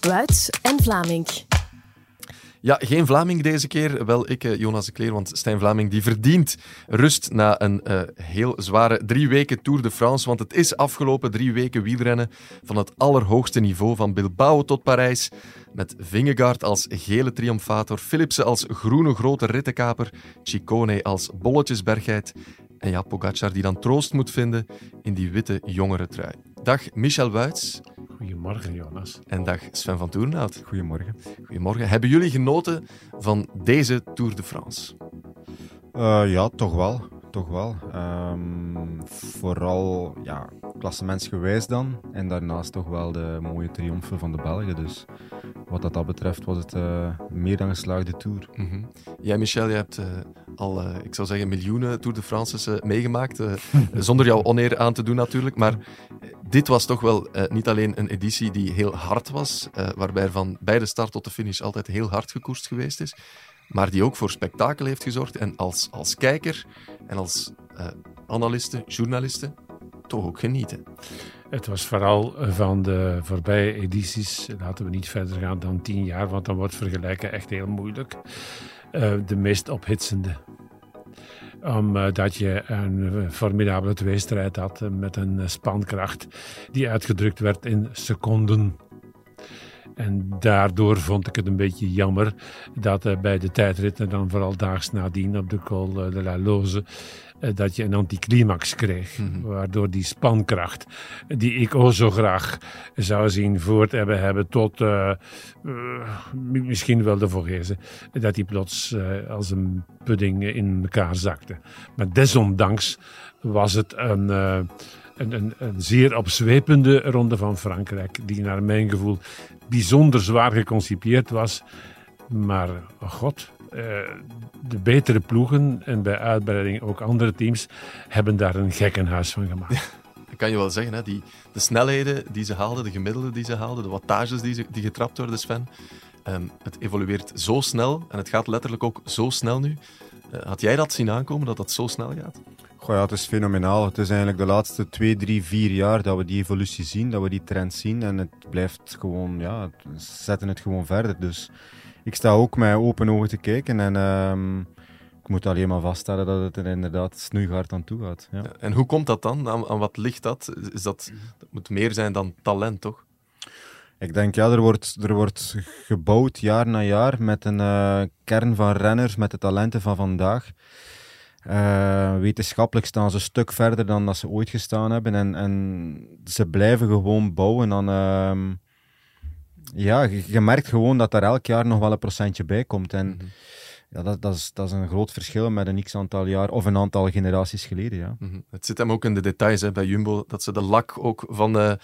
Wuits en Vlaming. Ja, geen Vlaming deze keer. Wel ik, eh, Jonas de Kleer, want Stijn Vlaming die verdient rust na een uh, heel zware drie weken Tour de France. Want het is afgelopen drie weken wielrennen van het allerhoogste niveau, van Bilbao tot Parijs. Met Vingegaard als gele triomfator, Philipsen als groene grote rittenkaper, Ciccone als bolletjesbergheid en ja, Pogacar die dan troost moet vinden in die witte jongere trui. Dag Michel Wuits. Goedemorgen, Jonas. En dag Sven van Toornhout. Goedemorgen. Goedemorgen. Hebben jullie genoten van deze Tour de France? Uh, ja, toch wel. Toch wel. Um, vooral ja, klassementsgewijs dan. En daarnaast toch wel de mooie triomfen van de Belgen. Dus wat dat, betreft was het uh, meer dan geslaagde Tour. Mm -hmm. Jij, Michel, je hebt uh, al, ik zou zeggen, miljoenen Tour de France's meegemaakt. zonder jou oneer aan te doen natuurlijk. Maar dit was toch wel niet alleen een editie die heel hard was, waarbij van bij de start tot de finish altijd heel hard gekoerst geweest is, maar die ook voor spektakel heeft gezorgd. En als, als kijker en als uh, analisten, journalisten, toch ook genieten. Het was vooral van de voorbije edities, laten we niet verder gaan dan tien jaar, want dan wordt vergelijken echt heel moeilijk, de meest ophitsende omdat je een formidabele tweestrijd had met een spankracht die uitgedrukt werd in seconden. En daardoor vond ik het een beetje jammer dat bij de tijdritten, dan vooral daags nadien op de Col de la Loze, eh, dat je een anticlimax kreeg. Mm -hmm. Waardoor die spankracht, die ik ook zo graag zou zien voort hebben, hebben tot uh, uh, misschien wel de Vogezen, dat die plots als een pudding in elkaar zakte. Maar desondanks was het een. Een, een, een, zeer opzwepende ronde van Frankrijk, die naar mijn gevoel bijzonder zwaar geconcipieerd was. Maar, oh god, uh, de betere ploegen en bij uitbreiding ook andere teams hebben daar een gekkenhuis van gemaakt. Dat kan je wel zeggen. Hè? Die, de snelheden die ze haalden, de gemiddelde die ze haalden, de wattages die, die getrapt worden, Sven. Um, het evolueert zo snel en het gaat letterlijk ook zo snel nu. Uh, had jij dat zien aankomen, dat dat zo snel gaat? Goh, ja, het is fenomenaal. Het is eigenlijk de laatste twee, drie, vier jaar dat we die evolutie zien, dat we die trend zien. En het blijft gewoon, ja, zetten het gewoon verder. Dus ik sta ook met open ogen te kijken en um, ik moet alleen maar vaststellen dat het er inderdaad snoeihard aan toe gaat. Ja. En hoe komt dat dan? Aan, aan wat ligt dat? Is dat? Dat moet meer zijn dan talent, toch? Ik denk, ja, er wordt, er wordt gebouwd jaar na jaar met een uh, kern van renners, met de talenten van vandaag. Uh, wetenschappelijk staan ze een stuk verder dan dat ze ooit gestaan hebben. En, en ze blijven gewoon bouwen aan... Uh, ja, je, je, merkt gewoon dat er elk jaar nog wel een procentje bij komt. En mm -hmm. ja, dat, dat, is, dat is een groot verschil met een x-aantal jaar of een aantal generaties geleden. Ja. Mm -hmm. Het zit hem ook in de details hè, bij Jumbo, dat ze de lak ook van de,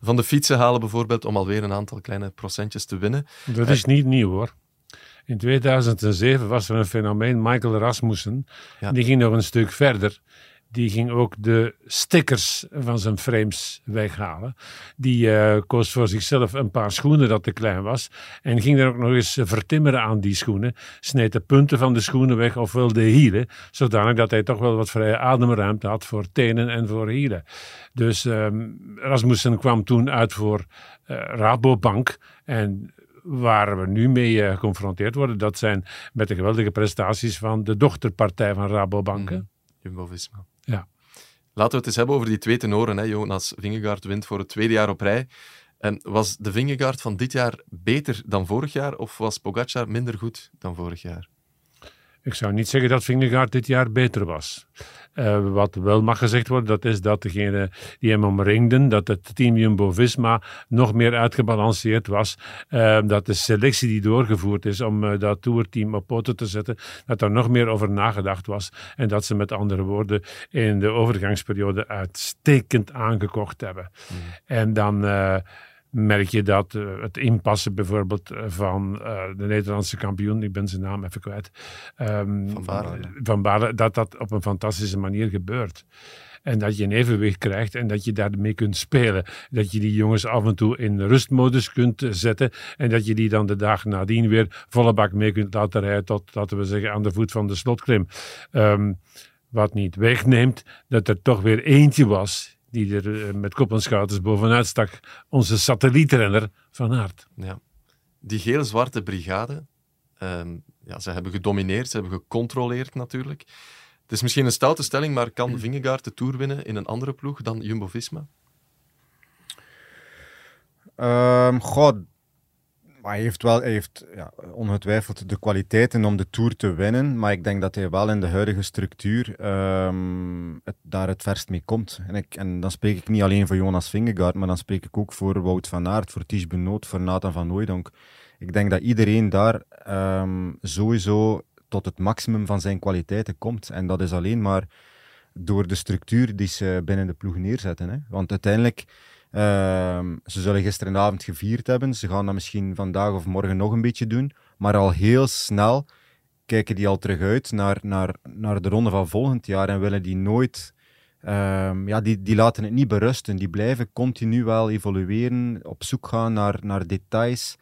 van de fietsen halen bijvoorbeeld, om alweer een aantal kleine procentjes te winnen. Dat is niet nieuw hoor. In 2007 was er een fenomeen, Michael Rasmussen. Ja. Die ging nog een stuk verder. Die ging ook de stickers van zijn frames weghalen. Die uh, koos voor zichzelf een paar schoenen dat te klein was. En ging er ook nog eens vertimmeren aan die schoenen. Sneed de punten van de schoenen weg, ofwel de hielen. Zodanig dat hij toch wel wat vrije ademruimte had voor tenen en voor hielen. Dus um, Rasmussen kwam toen uit voor uh, Rabobank. En waar we nu mee uh, geconfronteerd worden, dat zijn met de geweldige prestaties van de dochterpartij van Rabobank. Mm. Jumbo-Visma. Ja. Laten we het eens hebben over die twee tenoren. Hè. Jonas Vingegaard wint voor het tweede jaar op rij. En was de Vingegaard van dit jaar beter dan vorig jaar of was Pogacar minder goed dan vorig jaar? Ik zou niet zeggen dat Vingegaard dit jaar beter was. Uh, wat wel mag gezegd worden, dat is dat degene die hem omringden, dat het team Jumbo-Visma nog meer uitgebalanceerd was. Uh, dat de selectie die doorgevoerd is om uh, dat tourteam op poten te zetten, dat daar nog meer over nagedacht was. En dat ze met andere woorden in de overgangsperiode uitstekend aangekocht hebben. Mm. En dan merk je dat uh, het inpassen bijvoorbeeld van uh, de Nederlandse kampioen, ik ben zijn naam even kwijt, um, van, Baren, van Baren, dat dat op een fantastische manier gebeurt. En dat je een evenwicht krijgt en dat je daarmee kunt spelen. Dat je die jongens af en toe in rustmodus kunt zetten. En dat je die dan de dag nadien weer volle bak mee kunt laten rijden tot, laten we zeggen, aan de voet van de slotklim. Um, wat niet wegneemt dat er toch weer eentje was die er eh, met kop en schouders bovenuit stak. Onze satellietrenner Van Aert. Ja. Die geel-zwarte brigade, ehm, ja, ze hebben gedomineerd, ze hebben gecontroleerd natuurlijk. Het is misschien een stoute stelling, maar kan Vingegaard de Tour winnen in een andere ploeg dan Jumbo-Visma? Ehm God, maar hij heeft wel heeft, ja, ongetwijfeld de kwaliteiten om de Tour te winnen. Maar ik denk dat hij wel in de huidige structuur ehm, het, daar het verst mee komt. En, ik, en dan spreek ik niet alleen voor Jonas Vingegaard, maar dan spreek ik ook voor Wout van Aert, voor Ties Benoot, voor Nathan van Nooydonk. Ik denk dat iedereen daar ehm, sowieso tot het maximum van zijn kwaliteiten komt. En dat is alleen maar door de structuur die ze binnen de ploeg neerzetten. Hè. Want uiteindelijk Ehm, ze zullen gisteravond gevierd hebben. Ze gaan dat misschien vandaag of morgen nog een beetje doen. Maar al heel snel kijken die al terug uit naar, naar, naar de ronde van volgend jaar en willen die nooit. Um, ja, die, die laten het niet berusten. Die blijven continu wel evolueren, op zoek gaan naar, naar details.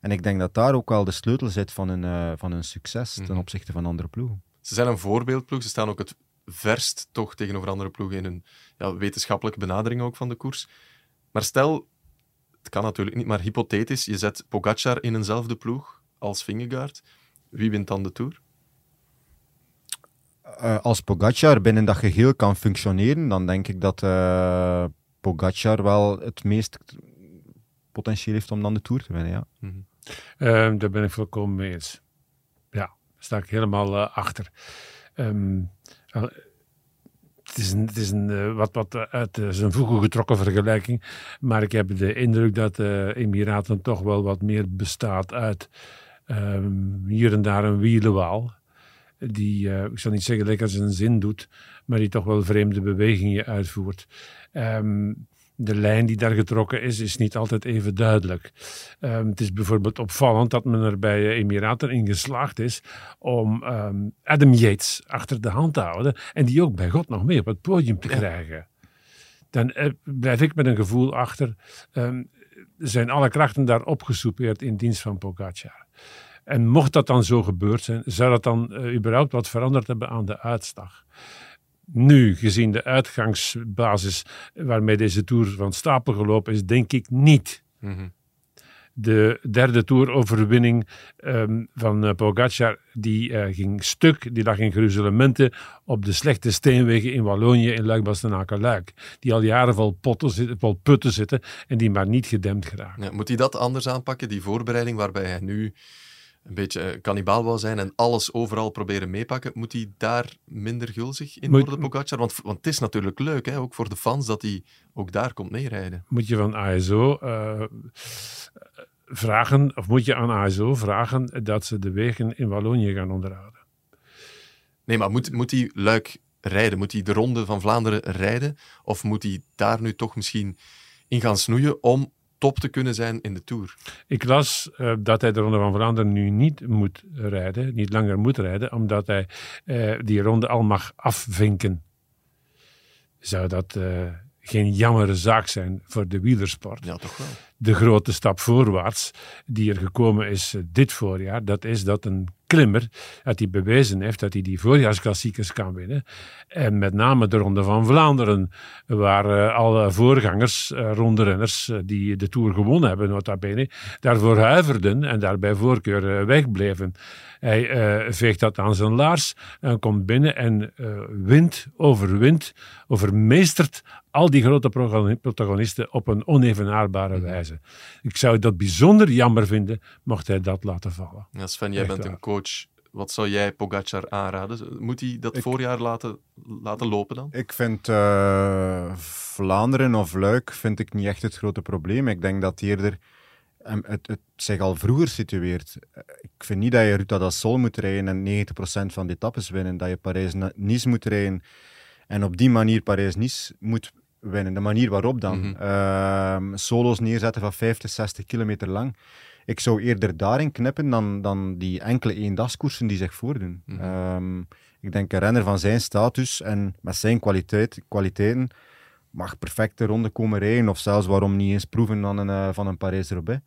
En ik denk dat daar ook wel de sleutel zit van hun, uh, van hun succes ten mhm. opzichte van andere ploegen. Ze zijn een voorbeeldploeg. Ze staan ook het verst toch tegenover andere ploegen in hun ja, wetenschappelijke benadering ook van de koers. Maar stel, het kan natuurlijk niet, maar hypothetisch, je zet Pogacar in eenzelfde ploeg als Vingegaard. Wie wint dan de Tour? Uh, als Pogacar binnen dat geheel kan functioneren, dan denk ik dat uh, Pogacar wel het meest potentieel heeft om dan de Tour te winnen. Ja. Mm -hmm. uh, daar ben ik volkomen mee eens. Ja, daar sta ik helemaal uh, achter. Um, het is, een, het is een, uh, wat, wat uit uh, zijn voegen getrokken vergelijking. Maar ik heb de indruk dat de Emiraten toch wel wat meer bestaat uit um, hier en daar een wielenwaal. Die, uh, ik zal niet zeggen lekker zijn zin doet, maar die toch wel vreemde bewegingen uitvoert. Um, de lijn die daar getrokken is, is niet altijd even duidelijk. Um, het is bijvoorbeeld opvallend dat men er bij Emiraten in geslaagd is om um, Adam Yates achter de hand te houden en die ook bij God nog mee op het podium te krijgen. Dan uh, blijf ik met een gevoel achter, um, zijn alle krachten daar opgesoupeerd in dienst van Pogacar. En mocht dat dan zo gebeurd zijn, zou dat dan uh, überhaupt wat veranderd hebben aan de uitslag? Nu, gezien de uitgangsbasis waarmee deze Tour van stapel gelopen is, denk ik niet. Mm De derde Tour-overwinning um, van uh, Pogacar, die uh, ging stuk, die lag in gruzelementen op de slechte steenwegen in Wallonië, in Luik-Bastenaken-Luik. Die al jaren vol, potten zitten, vol putten zitten en die maar niet gedempt geraken. Ja, moet hij dat anders aanpakken, die voorbereiding waarbij hij nu een beetje kannibaal wou zijn en alles overal proberen meepakken, moet hij daar minder gulzig in worden, Pogacar? Want, want het is natuurlijk leuk, hè, ook voor de fans, dat hij ook daar komt meerijden. Moet je van ASO uh, eh, vragen, of moet je aan ASO vragen dat ze de wegen in Wallonië gaan onderhouden? Nee, maar moet, moet hij Luik rijden? Moet hij de Ronde van Vlaanderen rijden? Of moet hij daar nu toch misschien in gaan snoeien om top te kunnen zijn in de Tour. Ik las uh, dat hij de Ronde van Vlaanderen nu niet moet rijden, niet langer moet rijden, omdat hij uh, die ronde al mag afvinken. Zou dat uh, geen jammere zaak zijn voor de wielersport? Ja, toch wel. De grote stap voorwaarts die er gekomen is dit voorjaar, dat is dat een klimmer, dat hij bewezen heeft dat hij die voorjaarsklassiekers kan winnen. En met name de Ronde van Vlaanderen, waar uh, alle voorgangers, uh, rondrenners, uh, die de Tour gewonnen hebben, nota bene, daarvoor huiverden en daar bij voorkeur wegbleven. Hij veegt dat aan zijn laars en komt binnen en wint, overwint, overmeestert al die grote protagonisten op een onevenaarbare mhm. wijze. Ik zou dat bijzonder jammer vinden, mocht hij dat laten vallen. Ja, Sven, jij Echt bent waar. een coach. Wat zou jij Pogacar aanraden? Moet hij dat ik, voorjaar laten, laten lopen dan? Ik vind uh, Vlaanderen of Luik vind ik niet echt het grote probleem. Ik denk dat eerder het, het, zich al vroeger situeert. Ik vind niet dat je Ruta da Sol moet rijden en 90% van de etappes winnen. Dat je Parijs-Nice moet rijden en op die manier Parijs-Nice moet winnen. De manier waarop dan. Mm -hmm. uh, solo's neerzetten van 50, 60 kilometer lang. Ik zou eerder daarin knippen dan, dan die enkele eendagskoersen die zich voordoen. Mm -hmm. um, ik denk een renner van zijn status en met zijn kwaliteit, kwaliteiten mag perfecte ronde komen rijden. Of zelfs waarom niet eens proeven dan een, uh, van een Parijs-Roubaix.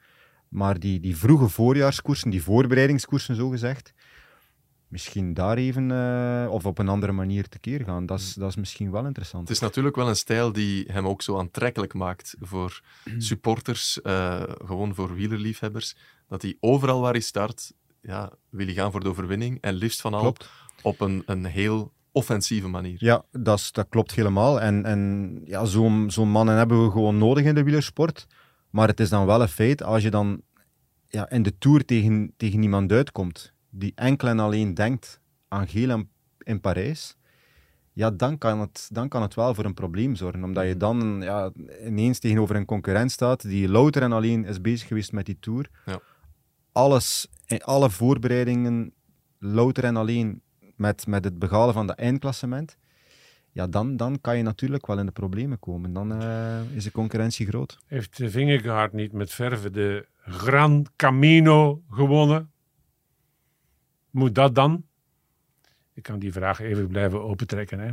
Maar die, die vroege voorjaarskoersen, die voorbereidingskoersen zo gezegd, misschien daar even uh, of op een andere manier tekeer gaan. Dat is, dat is misschien wel interessant. Het is natuurlijk wel een stijl die hem ook zo aantrekkelijk maakt voor supporters, uh, gewoon voor wielerliefhebbers. Dat hij overal waar hij start, ja, wil hij gaan voor de overwinning. En liefst van al Klopt. op een, een heel offensieve manier. Ja, dat, dat klopt helemaal. En, en ja, zo'n zo'n mannen hebben we gewoon nodig in de wielersport. Maar het is dan wel een feit, als je dan ja, in de Tour tegen, tegen iemand uitkomt die enkel en alleen denkt aan geel in Parijs, ja, dan kan, het, dan kan het wel voor een probleem zorgen. Omdat je dan ja, ineens tegenover een concurrent staat die louter en alleen is bezig geweest met die Tour. Ja. Alles, alle voorbereidingen louter en alleen met, met het behalen van dat eindklassement, ja, dan, dan kan je natuurlijk wel in de problemen komen. Dan uh, is de concurrentie groot. Heeft de Vingegaard niet met verve de Gran Camino gewonnen? Moet dat dan? Ik kan die vraag even blijven opentrekken. Hè.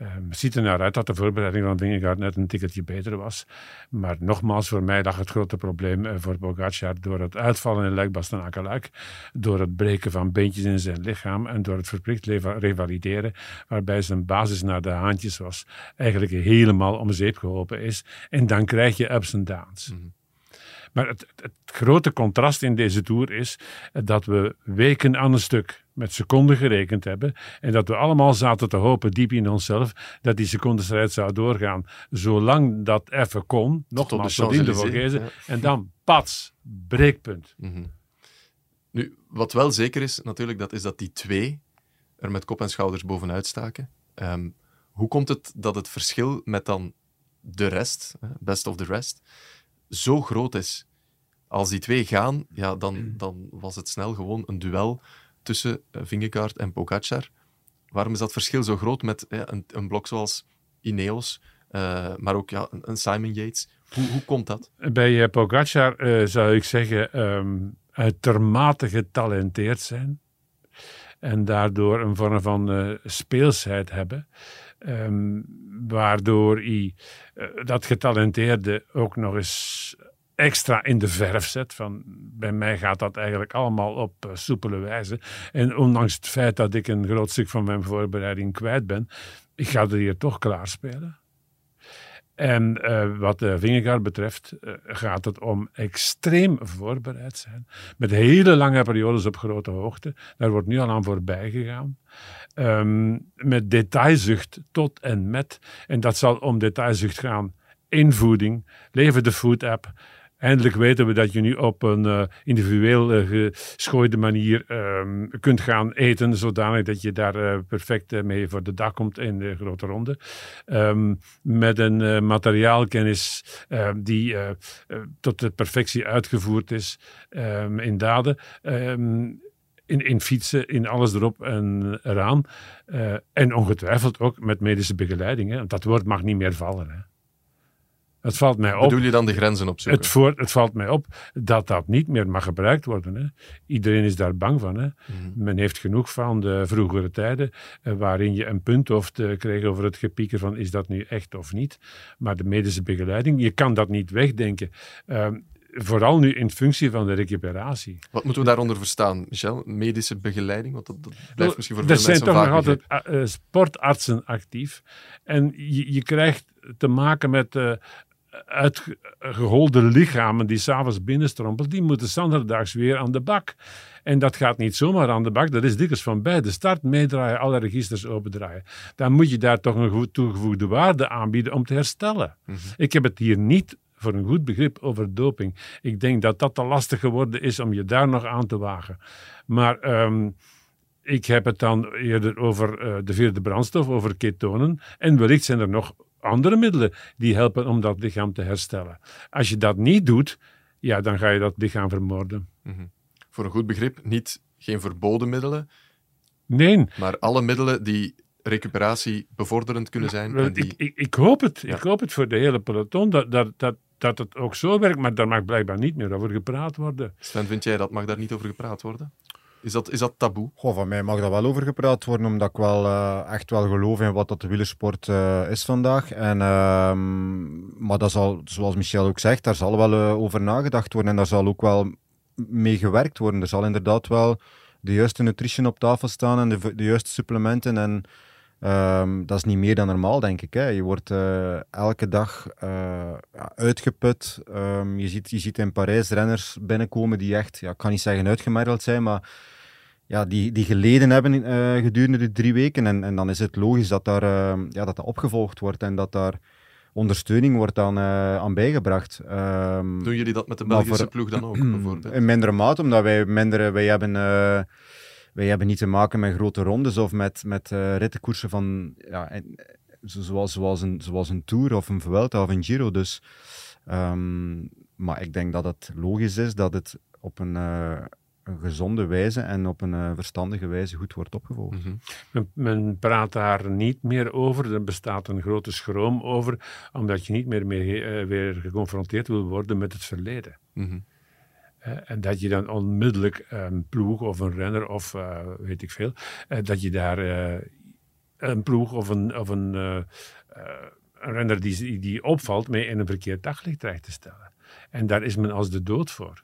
Um, het ziet er naar uit dat de voorbereiding van Vingegaard net een tikketje beter was. Maar nogmaals, voor mij lag het grote probleem uh, voor Pogacar door het uitvallen in Luik-Bastenaken-Luik, door het breken van beentjes in zijn lichaam en door het verplicht revalideren, waarbij zijn basis naar de haantjes was, eigenlijk helemaal om zeep geholpen is. En dan krijg je ups en downs. Mhm. Maar het, het, grote contrast in deze tour is dat we weken aan een stuk met seconden gerekend hebben en dat we allemaal zaten te hopen diep in onszelf dat die secondenstrijd zou doorgaan. Zolang dat even kon, nogmaals tot in de ja. en dan pats, breekpunt. Mhm. Nu, wat wel zeker is natuurlijk, dat is dat die twee er met kop en schouders bovenuit staken. Ehm, hoe komt het dat het verschil met dan de rest, best of the rest, zo groot is. Als die twee gaan, ja, dan, mm. dan was het snel gewoon een duel tussen uh, Vingegaard en Pogacar. Waarom is dat verschil zo groot met een, een, blok zoals Ineos, uh, maar ook ja, een, Simon Yates? Hoe, hoe komt dat? Bij uh, Pogacar zou ik zeggen um, uitermate getalenteerd zijn en daardoor een vorm van speelsheid hebben. Um, waardoor hij dat getalenteerde ook nog eens extra in de verf zet. Van, bij mij gaat dat eigenlijk allemaal op uh, soepele wijze. En ondanks het feit dat ik een groot stuk van mijn voorbereiding kwijt ben, ik ga er hier toch klaarspelen. En uh, wat de Vingegaard betreft uh, gaat het om extreem voorbereid zijn. Met hele lange periodes op grote hoogte. Daar wordt nu al aan voorbij gegaan. Um, met detailzucht tot en met. En dat zal om detailzucht gaan in voeding. Leven de Food App. Eindelijk weten we dat je nu op een uh, individueel uh, geschooide manier um, kunt gaan eten, zodanig dat je daar uh, perfect mee voor de dag komt in de grote ronde. Um, met een materiaalkennis ehm, die tot de perfectie uitgevoerd is in daden. In, in, fietsen, in alles erop en eraan. en ongetwijfeld ook met medische begeleiding. Hè, want dat woord mag niet meer vallen. Hè. Het valt mij op. Bedoel je dan de grenzen opzoeken? Het, het valt mij op dat dat niet meer mag gebruikt worden. Hè. Iedereen is daar bang van. Hè. Mhm. Men heeft genoeg van de vroegere tijden, eh, waarin je een punt hoeft te krijgen over het gepieker van is dat nu echt of niet. Maar de medische begeleiding, je kan dat niet wegdenken. Ehm, vooral nu in functie van de recuperatie. Wat moeten we daaronder verstaan, Michel? Medische begeleiding? Want dat, dat blijft misschien voor veel mensen Er zijn toch nog altijd uh, sportartsen actief. En je, je krijgt te maken met uh, uitgeholde lichamen die s'avonds binnenstrompelen, die moeten zonderdaags weer aan de bak. En dat gaat niet zomaar aan de bak, dat is dikwijls van bij de start meedraaien, alle registers opendraaien. Dan moet je daar toch een goed toegevoegde waarde aanbieden om te herstellen. Mhm. Ik heb het hier niet voor een goed begrip over doping. Ik denk dat dat te lastig geworden is om je daar nog aan te wagen. Maar um, ik heb het dan eerder over uh, de vierde brandstof, over ketonen. En wellicht zijn er nog andere middelen die helpen om dat lichaam te herstellen. Als je dat niet doet, ja, dan ga je dat lichaam vermoorden. Mm Voor een goed begrip, niet geen verboden middelen. Nee. Maar alle middelen die recuperatie bevorderend kunnen zijn. en die... ik, ik, ik, hoop het. Ik hoop het voor de hele peloton dat, dat, dat, dat het ook zo werkt, maar daar mag blijkbaar niet meer over gepraat worden. Sven, vind jij dat mag daar niet over gepraat worden? Is dat, is dat taboe? Goh, van mij mag daar wel over gepraat worden, omdat ik wel uh, echt wel geloof in wat dat de wielersport uh, is vandaag. En, uh, maar dat zal, zoals Michel ook zegt, daar zal wel uh, over nagedacht worden en daar zal ook wel mee gewerkt worden. Er zal inderdaad wel de juiste nutrition op tafel staan en de, de juiste supplementen. En ehm, dat is niet meer dan normaal, denk ik. Hè. Je wordt eh, elke dag uitgeput. Um, je, ziet, je ziet in Parijs renners binnenkomen die echt, ja, ik kan niet zeggen uitgemergeld zijn, maar ja, die, die geleden hebben uh, gedurende de drie weken. En, en dan is het logisch dat daar, ja, dat, dat opgevolgd wordt en dat daar ondersteuning wordt dan uh, aan bijgebracht. Um, Doen jullie dat met de Belgische voor, ploeg dan ook, bijvoorbeeld? In mindere mate, omdat wij minder... Wij hebben, wij hebben niet te maken met grote rondes of met, met rittenkoersen van... Ja, en, zoals, zoals, een, zoals een Tour of een Vuelta of een Giro. Dus, um, maar ik denk dat het logisch is dat het op een een gezonde wijze en op een uh, verstandige wijze goed wordt opgevolgd. Mm men, men, praat daar niet meer over, er bestaat een grote schroom over, omdat je niet meer mee, uh, weer geconfronteerd wil worden met het verleden. Mm -hmm. uh, en dat je dan onmiddellijk een ploeg of een renner of weet ik veel, dat je daar een ploeg of een, of een, een renner die, die opvalt mee in een verkeerd daglicht terecht te stellen. En daar is men als de dood voor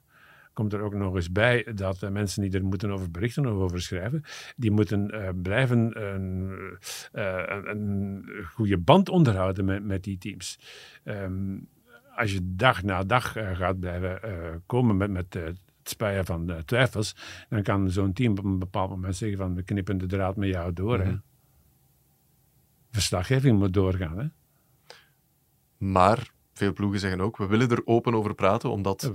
komt er ook nog eens bij dat uh, mensen die er moeten over berichten of over schrijven, die moeten uh, blijven uh, een, een, goede band onderhouden met, met die teams. Um, als je dag na dag gaat blijven komen met, met het spuien van twijfels, dan kan zo'n team op een bepaald moment zeggen van we knippen de draad met jou door. Mm -hmm. hè? Mhm. Verslaggeving moet doorgaan. Hè? Maar veel ploegen zeggen ook, we willen er open over praten, omdat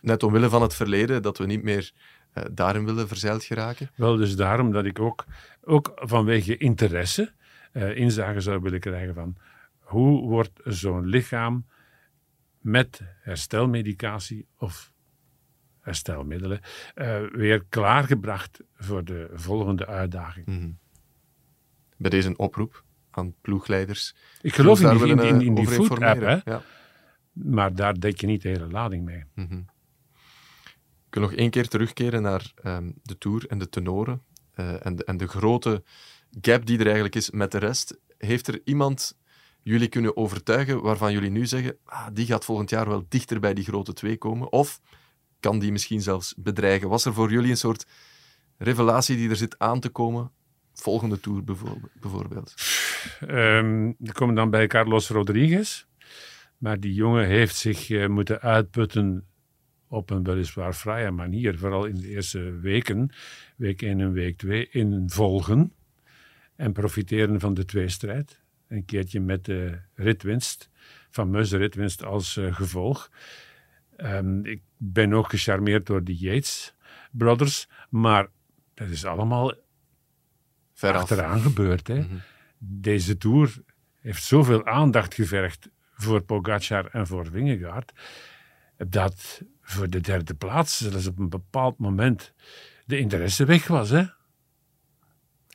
Net omwille van het verleden, dat we niet meer uh, daarin willen verzeild geraken? Wel, dus daarom dat ik ook, ook vanwege interesse uh, inzage zou willen krijgen van hoe wordt zo'n lichaam met herstelmedicatie of herstelmiddelen uh, weer klaargebracht voor de volgende uitdaging. Mm -hmm. Bij deze een oproep aan ploegleiders. Ik geloof in die, in, in, in die food-app, ja. maar daar dek je niet de hele lading mee. Mm -hmm wil nog één keer terugkeren naar um, de Tour en de tenoren uh, en, de, en de grote gap die er eigenlijk is met de rest. Heeft er iemand jullie kunnen overtuigen waarvan jullie nu zeggen, ah, die gaat volgend jaar wel dichter bij die grote twee komen? Of kan die misschien zelfs bedreigen? Was er voor jullie een soort revelatie die er zit aan te komen? Volgende Tour bijvoorbeeld. Um, we komen dan bij Carlos Rodriguez. Maar die jongen heeft zich uh, moeten uitputten op een weliswaar vrije manier, vooral in de eerste weken, week 1 en week 2, in volgen en profiteren van de tweestrijd. Een keertje met de ritwinst, fameuze ritwinst als uh, gevolg. Um, ik ben ook gecharmeerd door de Yates Brothers, maar dat is allemaal Veraf. achteraan gebeurd. Hè? Mm -hmm. Deze Tour heeft zoveel aandacht gevergd voor Pogacar en voor Wingegaard, dat voor de derde plaats, zelfs op een bepaald moment, de interesse weg was. Hè?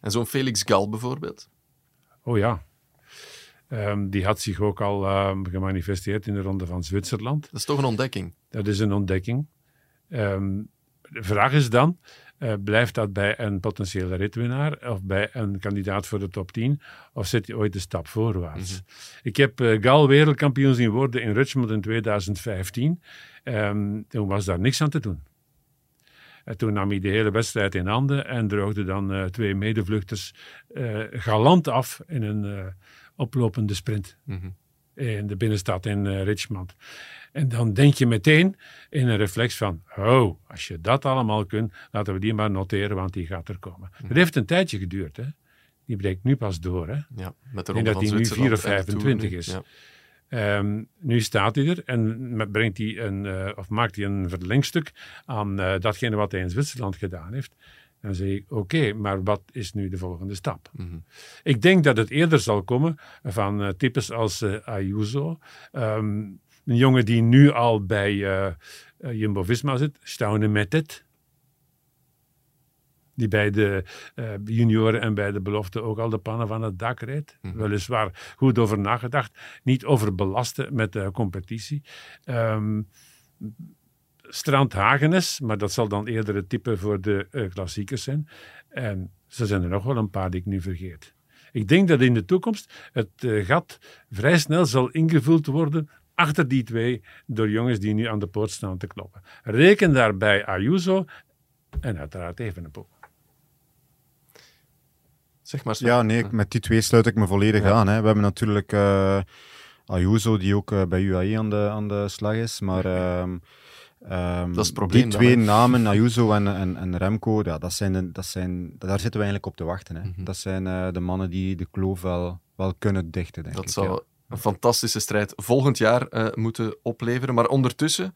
En zo'n Felix Gal bijvoorbeeld? Oh ja. Um, die had zich ook al um, gemanifesteerd in de Ronde van Zwitserland. Dat is toch een ontdekking? Dat is een ontdekking. Um, de vraag is dan, uh, blijft dat bij een potentiële ritwinnaar of bij een kandidaat voor de top 10? Of zet hij ooit de stap voorwaarts? Mm -hmm. Ik heb uh, Gal wereldkampioen zien worden in Richmond in 2015. Um, toen was daar niks aan te doen. En toen nam hij de hele wedstrijd in handen en droogde dan uh, twee medevluchters galant af in een oplopende sprint. Mm -hmm. In de binnenstad in Richmond. En dan denk je meteen in een reflex van, oh, als je dat allemaal kunt, laten we die maar noteren, want die gaat er komen. Het mhm. heeft een tijdje geduurd, hè. Die breekt nu pas door, hè. Ja, met de en dat hij nu 4 of 25 is. Ja. Um, nu staat hij er en brengt hij een, uh, of maakt hij een verlengstuk aan uh, datgene wat hij in Zwitserland gedaan heeft. Dan zeg ik, oké, okay, maar wat is nu de volgende stap? Mm -hmm. Ik denk dat het eerder zal komen van uh, types als Ayuso. Um, een jongen die nu al bij Jumbo-Visma zit, Staunen met het. Die bij de uh, junioren en bij de belofte ook al de pannen van het dak reed. Mm -hmm. Weliswaar goed over nagedacht. Niet overbelasten met de competitie. Um, Strand Hagenes, maar dat zal dan eerder het type voor de uh, klassiekers zijn. En zo zijn er nog wel een paar die ik nu vergeet. Ik denk dat in de toekomst het uh, gat vrij snel zal ingevuld worden achter die twee door jongens die nu aan de poort staan te kloppen. Reken daarbij Ayuso en uiteraard Evenepoel. Zeg maar. Ja, nee, met die twee sluit ik me volledig Ja. aan. Hè. We hebben natuurlijk eh, Ayuso, die ook eh, bij UAE aan de, aan de slag is. Maar ehm, ehm, Dat is het probleem die twee namen, Ayuso en, en, en Remco, ja, dat zijn de, dat zijn, daar zitten we eigenlijk op te wachten. Hè. Mhm. Dat zijn eh, de mannen die de kloof wel, wel kunnen dichten, denk Dat ik. zou ja. een fantastische strijd volgend jaar moeten opleveren. Maar ondertussen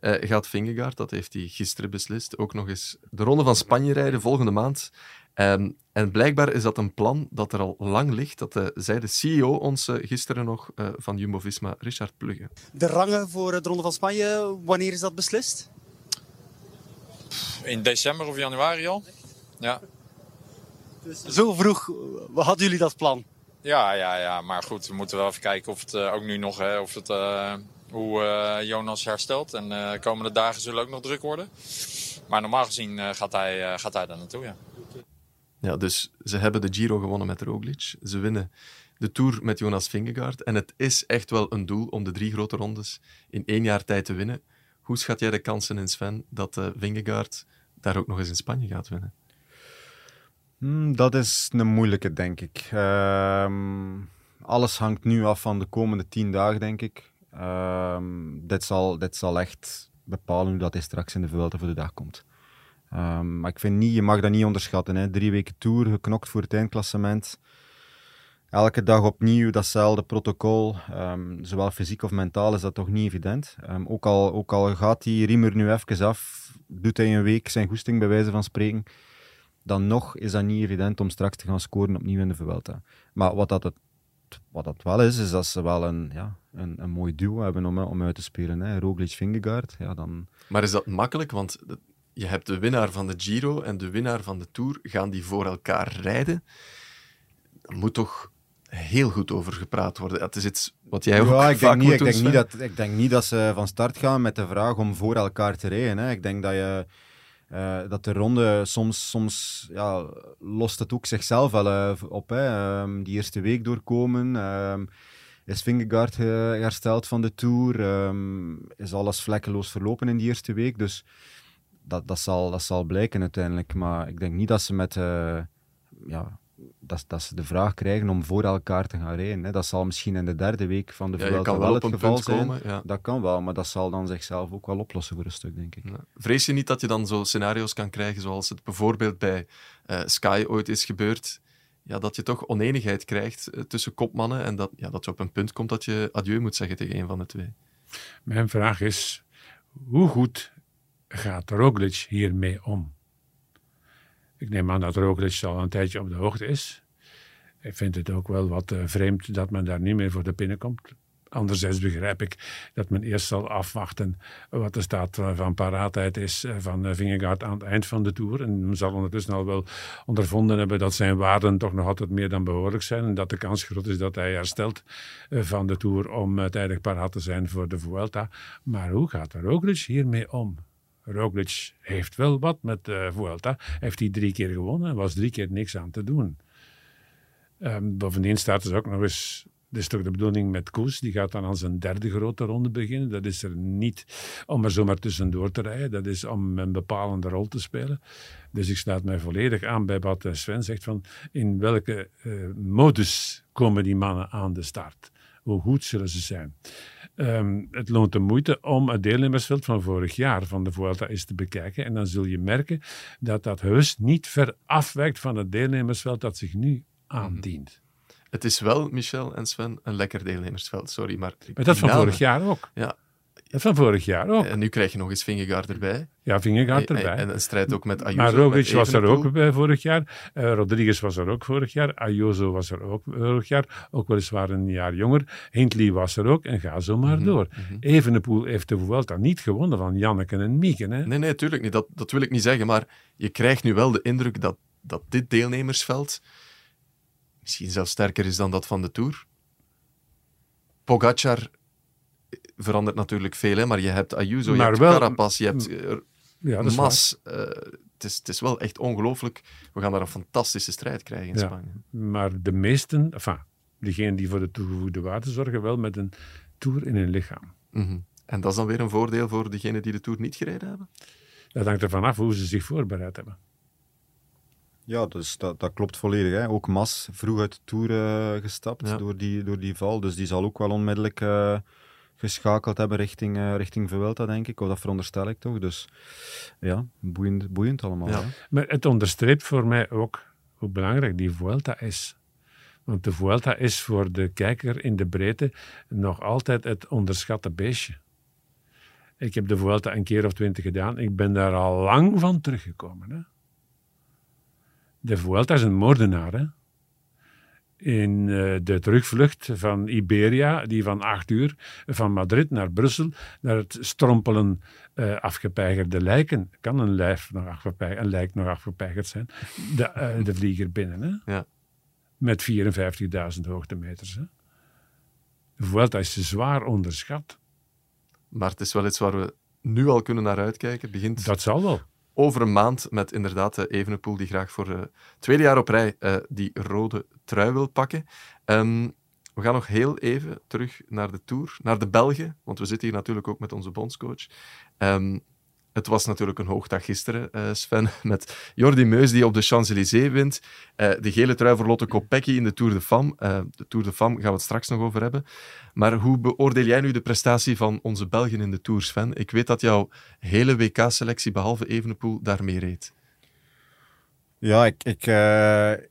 gaat Vingegaard, dat heeft hij gisteren beslist, ook nog eens de Ronde van Spanje rijden volgende maand. Ehm, en blijkbaar is dat een plan dat er al lang ligt. Dat eh, zei de CEO ons eh, gisteren nog eh, van Jumbo-Visma, Richard Plugge. De rangen voor de Ronde van Spanje, wanneer is dat beslist? In december of januari al? Ja. Zo vroeg hadden jullie dat plan? Ja, ja, ja, maar goed, we moeten wel even kijken of het ook nu nog, hè, of het, eh, hoe eh, Jonas herstelt. En eh, de komende dagen zullen ook nog druk worden. Maar normaal gezien eh, gaat, hij, eh, gaat hij daar naartoe, ja. Ja, dus ze hebben de Giro gewonnen met Roglic. Ze winnen de Tour met Jonas Vingegaard. En het is echt wel een doel om de drie grote rondes in één jaar tijd te winnen. Hoe schat jij de kansen in, Sven, dat eh Vingegaard daar ook nog eens in Spanje gaat winnen? Hmm, dat is een moeilijke, denk ik. Ehm, alles hangt nu af van de komende tien dagen, denk ik. Ehm, dit, zal, dit zal echt bepalen hoe dat hij straks in de Vuelta voor de dag komt. Ehm, maar ik vind niet, je mag dat niet onderschatten. Hè. Drie weken tour, geknokt voor het eindklassement. Elke dag opnieuw datzelfde protocol. Ehm, zowel fysiek of mentaal is dat toch niet evident. Ehm, ook, al, ook al gaat die riem er nu even af, doet hij een week zijn goesting bij wijze van spreken dan nog is dat niet evident om straks te gaan scoren opnieuw in de Vuelta. Maar wat dat, het, wat dat wel is, is dat ze wel een, ja, een, een mooi duo hebben om, om uit te spelen. Hè. Roglic-Vingegaard, ja, dan... Maar is dat makkelijk? Want je hebt de winnaar van de Giro en de winnaar van de Tour. Gaan die voor elkaar rijden? Daar moet toch heel goed over gepraat worden. Het is iets wat jij ook Ja, ik vaak denk, niet, ik, denk niet dat, ik denk niet dat ze van start gaan met de vraag om voor elkaar te rijden. Hè. Ik denk dat je... eh, dat de ronde soms, soms ja, lost het ook zichzelf wel eh, op. Hè. Ehm, die eerste week doorkomen. ehm, is Vingegaard eh, hersteld van de Tour? Ehm, is alles vlekkeloos verlopen in die eerste week? Dus dat, dat, zal, dat zal blijken uiteindelijk. Maar ik denk niet dat ze met... eh, ja, dat, dat ze de vraag krijgen om voor elkaar te gaan rijden. Hè. Dat zal misschien in de derde week van de Ja, Vuelta wel wel het geval zijn. komen. Ja. Dat kan wel, maar dat zal dan zichzelf ook wel oplossen voor een stuk, denk ik. Ja. Vrees je niet dat je dan zo scenario's kan krijgen zoals het bijvoorbeeld bij eh, Sky ooit is gebeurd? Ja, dat je toch oneenigheid krijgt eh, tussen kopmannen en dat, ja, dat je op een punt komt dat je adieu moet zeggen tegen een van de twee. Mijn vraag is, hoe goed gaat Roglic hiermee om? Ik neem aan dat Roglic al een tijdje op de hoogte is. Ik vind het ook wel wat eh, vreemd dat men daar niet meer voor de pinnen komt. Anderzijds begrijp ik dat men eerst zal afwachten wat de staat van- paraatheid is eh, van eh, Vingegaard aan het eind van de Tour. En men zal ondertussen al wel ondervonden hebben dat zijn waarden toch nog altijd meer dan behoorlijk zijn. En dat de kans groot is dat hij herstelt van de Tour om tijdig paraat te zijn voor de Vuelta. Maar hoe gaat Roglic hiermee om? Roglic heeft wel wat met de Vuelta. Heeft hij drie keer gewonnen en was drie keer niks aan te doen. Ehm, bovendien staat er ook nog eens. Dat is toch de bedoeling met Koes. Die gaat dan aan zijn derde grote ronde beginnen. Dat is er niet om er zomaar tussendoor te rijden. Dat is om een bepalende rol te spelen. Dus ik sluit mij volledig aan bij wat eh, Sven zegt. Van in welke eh, modus komen die mannen aan de start? Hoe goed zullen ze zijn? Ehm, het loont de moeite om het deelnemersveld van vorig jaar van de Vuelta eens te bekijken. En dan zul je merken dat dat heus niet ver afwijkt van het deelnemersveld dat zich nu aandient. Het is wel, Michel en Sven, een lekker deelnemersveld, sorry. Maar, Maar dat van vorig jaar ook. Ja. Van vorig jaar ook. En nu krijg je nog eens Vingegaard erbij. Ja, Vingegaard erbij. En een strijd ook met Ayuso. maar Roglic was er ook bij vorig jaar. Eh, Rodriguez was er ook vorig jaar. Ayuso was er ook vorig jaar. Ook weliswaar een jaar jonger. Hindley was er ook. En ga zo maar Mhm, door. mhm. Evenepoel heeft de Vuelta niet gewonnen van Janneke en Mieken. Hè? Nee, nee, tuurlijk niet. Dat, dat wil ik niet zeggen. Maar je krijgt nu wel de indruk dat, dat dit deelnemersveld misschien zelfs sterker is dan dat van de Tour. Pogacar verandert natuurlijk veel, hè, maar je hebt Ayuso, je Maar hebt wel- Carapaz, je hebt eh, Ja. Mas. Eh, het, is, het is wel echt ongelooflijk. We gaan daar een fantastische strijd krijgen in Ja. Spanje. Maar de meesten, enfin, diegenen die voor de toegevoegde waarde zorgen, wel met een tour in hun lichaam. Mhm. En dat is dan weer een voordeel voor diegenen die de Tour niet gereden hebben? Dat hangt ervan af hoe ze zich voorbereid hebben. Ja, dus dat, dat klopt volledig. Hè. Ook Mas vroeg uit de Tour uh, gestapt Ja. door, die, door die val. Dus die zal ook wel onmiddellijk eh, geschakeld hebben richting, eh richting Vuelta, denk ik. Of dat veronderstel ik toch. Dus ja, boeiend, boeiend allemaal. Ja. Maar het onderstreept voor mij ook hoe belangrijk die Vuelta is. Want de Vuelta is voor de kijker in de breedte nog altijd het onderschatte beestje. Ik heb de Vuelta een keer of twintig gedaan. Ik ben daar al lang van teruggekomen. Hè? De Vuelta is een moordenaar. Hè? In eh, de terugvlucht van Iberia, die van acht uur van Madrid naar Brussel, naar het strompelen eh afgepeigerde lijken. Kan een, lijf nog een lijk nog afgepeigerd zijn? De, eh, de vlieger binnen. Hè? Ja. Met 54.000 hoogtemeters. Hè? De Vuelta is zwaar onderschat. Maar het is wel iets waar we nu al kunnen naar uitkijken. Begint Dat zal wel. Over een maand met inderdaad de Evenepoel die graag voor het tweede jaar op rij eh, die rode trui wil pakken. Ehm, we gaan nog heel even terug naar de Tour, naar de Belgen, want we zitten hier natuurlijk ook met onze bondscoach. Ehm, het was natuurlijk een hoogdag gisteren, eh, Sven, met Jordi Meus die op de Champs-Élysées wint. Eh, de gele trui voor Lotte Kopecky in de Tour de Femme. Eh, de Tour de Femme gaan we het straks nog over hebben. Maar hoe beoordeel jij nu de prestatie van onze Belgen in de Tour, Sven? Ik weet dat jouw hele WK-selectie, behalve Evenepoel, daarmee reed. Ja, ik, ik,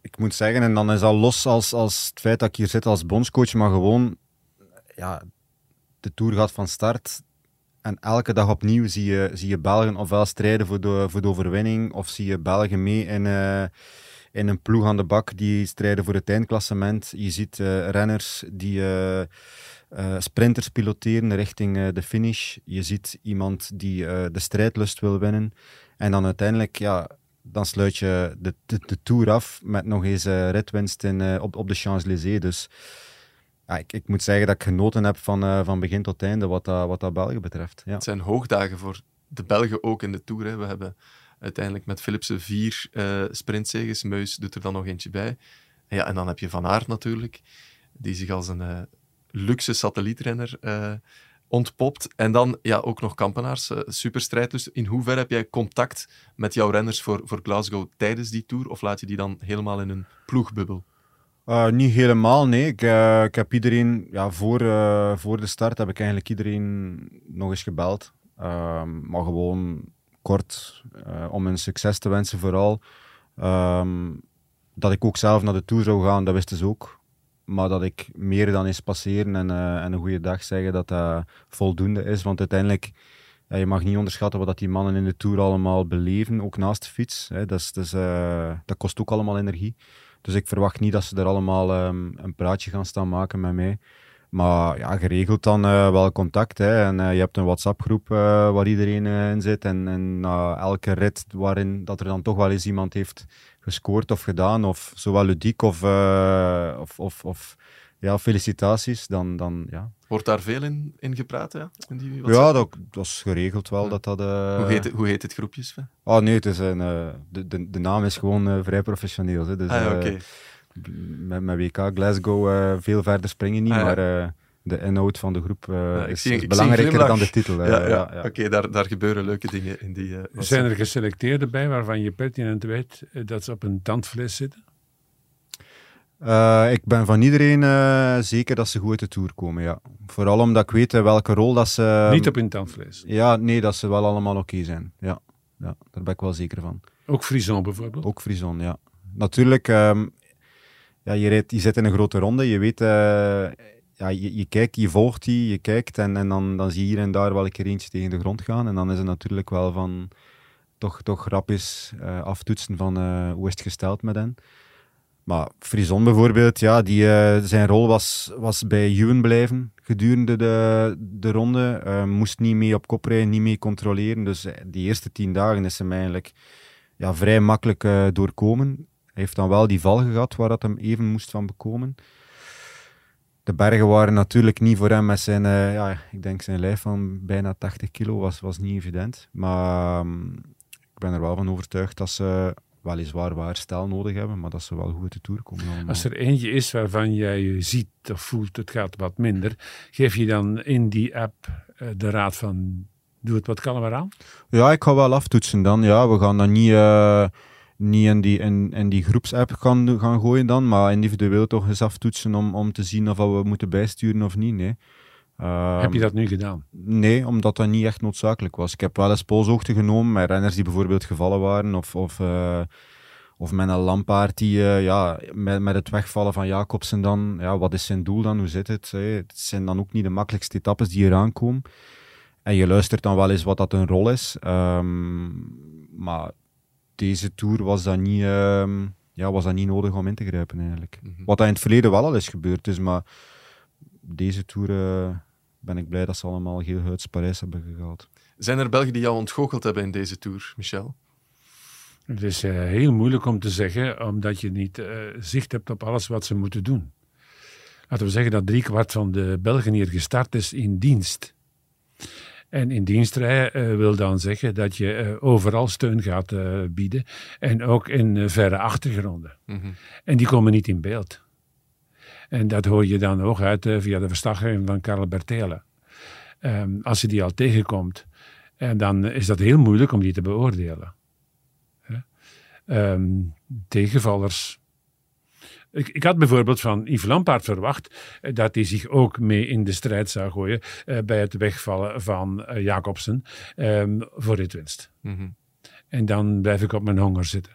ik moet zeggen, en dan is al los als, als het feit dat ik hier zit als bondscoach, maar gewoon, ja, de Tour gaat van start. En elke dag opnieuw zie je, zie je Belgen ofwel strijden voor de, voor de overwinning, of zie je Belgen mee in, eh, in een ploeg aan de bak die strijden voor het eindklassement. Je ziet eh, renners die eh, sprinters piloteren richting de finish. Je ziet iemand die de strijdlust wil winnen. En dan uiteindelijk, ja, dan sluit je de, de, Tour af met nog eens ritwinst in, op, op de Champs-Élysées. Dus ja, ik, ik moet zeggen dat ik genoten heb van, eh, van begin tot einde wat dat, wat dat België betreft. Ja. Het zijn hoogdagen voor de Belgen ook in de Tour. Hè. We hebben uiteindelijk met Philipsen vier sprintzeges. Meus doet er dan nog eentje bij. En, ja, en dan heb je Van Aert natuurlijk, die zich als een eh, luxe satellietrenner ontpopt. En dan ja, ook nog Kampenaars, eh superstrijdlust. In hoeverre heb jij contact met jouw renners voor, voor Glasgow tijdens die Tour? Of laat je die dan helemaal in een ploegbubbel? Uh, niet helemaal, nee. Ik, eh, ik heb iedereen, ja, voor, eh, voor de start heb ik eigenlijk iedereen nog eens gebeld. Ehm, maar gewoon kort, eh, om een succes te wensen vooral. Ehm, dat ik ook zelf naar de Tour zou gaan, dat wisten ze ook. Maar dat ik meer dan eens passeren en, eh, en een goede dag zeggen, dat dat voldoende is. Want uiteindelijk, ja, je mag niet onderschatten wat dat die mannen in de Tour allemaal beleven, ook naast de fiets. Hè. Dat, is, eh, dat kost ook allemaal energie. Dus ik verwacht niet dat ze er allemaal ehm, een praatje gaan staan maken met mij. Maar ja, geregeld dan eh, wel contact. Hè. En eh, je hebt een WhatsApp-groep eh, waar iedereen in zit. En, en na elke rit waarin dat er dan toch wel eens iemand heeft gescoord of gedaan, of zowel ludiek of, of, of, of ja, felicitaties, dan, dan ja. Wordt daar veel in, in gepraat? Ja, in die Ja, dat, dat is geregeld wel. Ja. Dat dat, eh, hoe, heet het, hoe heet het groepje, Sven? Oh nee, het is een, eh, de, de, de naam is gewoon eh, vrij professioneel. Hè. Dus, ah, ja, met, met WK Glasgow eh, veel verder springen niet, Ah, ja. maar eh, de inhoud van de groep eh, is, zie- belangrijker dan de titel. eh, ja, ja. ja, ja. Oké, daar, daar gebeuren leuke dingen in die. eh, WhatsApp. Zijn er geselecteerden bij waarvan je pertinent weet dat ze op een tandvlees zitten? Eh, ik ben van iedereen eh, zeker dat ze goed uit de Tour komen, ja. Vooral omdat ik weet eh, welke rol dat ze... Niet op hun tandvlees. Ja, nee, dat ze wel allemaal oké zijn. Ja. ja, daar ben ik wel zeker van. Ook Frison bijvoorbeeld. Ook Frison, ja. Natuurlijk, ehm, ja, je, rijdt, je zit in een grote ronde, je weet... ja, je, je kijkt, je volgt die, je kijkt en, en dan, dan zie je hier en daar wel een keer eentje tegen de grond gaan. En dan is het natuurlijk wel van toch, toch rap eh, aftoetsen van hoe is het gesteld met hen. Maar Frison bijvoorbeeld, ja, die, eh, zijn rol was, was bij Ewan blijven gedurende de, de ronde. Eh, moest niet mee op kop rijden, niet mee controleren. Dus eh, die eerste tien dagen is hem eigenlijk ja, vrij makkelijk doorkomen. Hij heeft dan wel die val gehad waar dat hem even moest van bekomen. De bergen waren natuurlijk niet voor hem met zijn, ja, ik denk zijn lijf van bijna 80 kilo, was, was niet evident. Maar ehm, ik ben er wel van overtuigd dat ze weliswaar waar herstel nodig hebben, maar dat ze wel goed uit de Tour komen allemaal. Als er eentje is waarvan jij ziet of voelt het gaat wat minder, geef je dan in die app eh, de raad van doe het wat kalmer aan? Ja, ik ga wel aftoetsen dan. Ja, we gaan dan niet... eh, niet in die, in, in die groepsapp gaan, gaan gooien dan, maar individueel toch eens aftoetsen om, om te zien of we moeten bijsturen of niet. Nee. Heb je Ehm, dat nu gedaan? Nee, omdat dat niet echt noodzakelijk was. Ik heb wel eens polshoogte genomen met renners die bijvoorbeeld gevallen waren. Of, of, eh, of met een lampaard die, eh, ja, met, met het wegvallen van Jacobsen dan, ja, wat is zijn doel dan? Hoe zit het? hè? Het zijn dan ook niet de makkelijkste etappes die eraan komen. En je luistert dan wel eens wat dat een rol is. Ehm, maar deze Tour was dat niet, ehm, ja, was dat niet nodig om in te grijpen eigenlijk. Mhm. Wat dat in het verleden wel al is gebeurd. Dus, maar deze Tour eh, ben ik blij dat ze allemaal heel huids Parijs hebben gehaald. Zijn er Belgen die jou ontgoocheld hebben in deze Tour, Michel? Het is eh, heel moeilijk om te zeggen, omdat je niet eh, zicht hebt op alles wat ze moeten doen. Laten we zeggen dat driekwart van de Belgen hier gestart is in dienst. En in dienst rijden eh, wil dan zeggen dat je eh, overal steun gaat eh, bieden. En ook in verre achtergronden. Mhm. En die komen niet in beeld. En dat hoor je dan ook uit eh, via de verslaggeving van Karel Bertelen. Ehm, als je die al tegenkomt, en dan is dat heel moeilijk om die te beoordelen. Ehm, tegenvallers. Ik, ik had bijvoorbeeld van Yves Lampaard verwacht eh, dat hij zich ook mee in de strijd zou gooien eh, bij het wegvallen van eh, Jacobsen ehm, voor ritwinst. Mhm. En dan blijf ik op mijn honger zitten.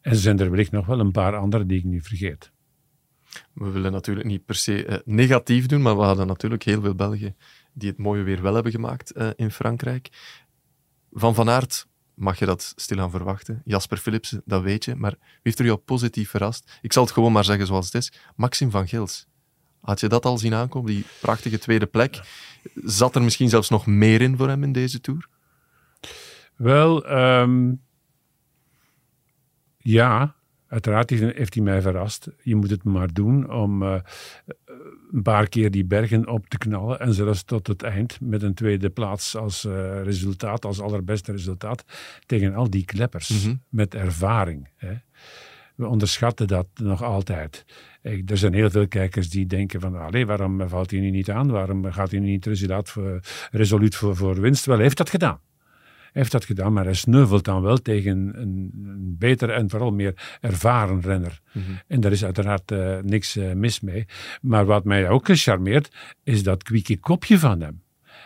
En er zijn er wellicht nog wel een paar andere die ik nu vergeet. We willen natuurlijk niet per se eh, negatief doen, maar we hadden natuurlijk heel veel Belgen die het mooie weer wel hebben gemaakt eh, in Frankrijk. Van Van Aert mag je dat stilaan verwachten. Jasper Philipsen, dat weet je. Maar wie heeft er jou positief verrast? Ik zal het gewoon maar zeggen zoals het is. Maxim van Gils. Had je dat al zien aankomen, die prachtige tweede plek? Zat er misschien zelfs nog meer in voor hem in deze Tour? Wel, ehm, ja, uiteraard heeft hij mij verrast. Je moet het maar doen om eh, een paar keer die bergen op te knallen. En zelfs tot het eind met een tweede plaats als eh, resultaat, als allerbeste resultaat. Tegen al die kleppers Mhm. met ervaring. Hè. We onderschatten dat nog altijd. Ik- Er zijn heel veel kijkers die denken van, allee, waarom valt hij nu niet aan? Waarom gaat hij nu niet resoluut voor, resoluut voor, voor winst? Wel, hij heeft dat gedaan. Heeft dat gedaan, maar hij sneuvelt dan wel tegen een, een betere en vooral meer ervaren renner. En daar is uiteraard eh, niks eh, mis mee. Maar wat mij ook gecharmeerd, is dat kwieke kopje van hem.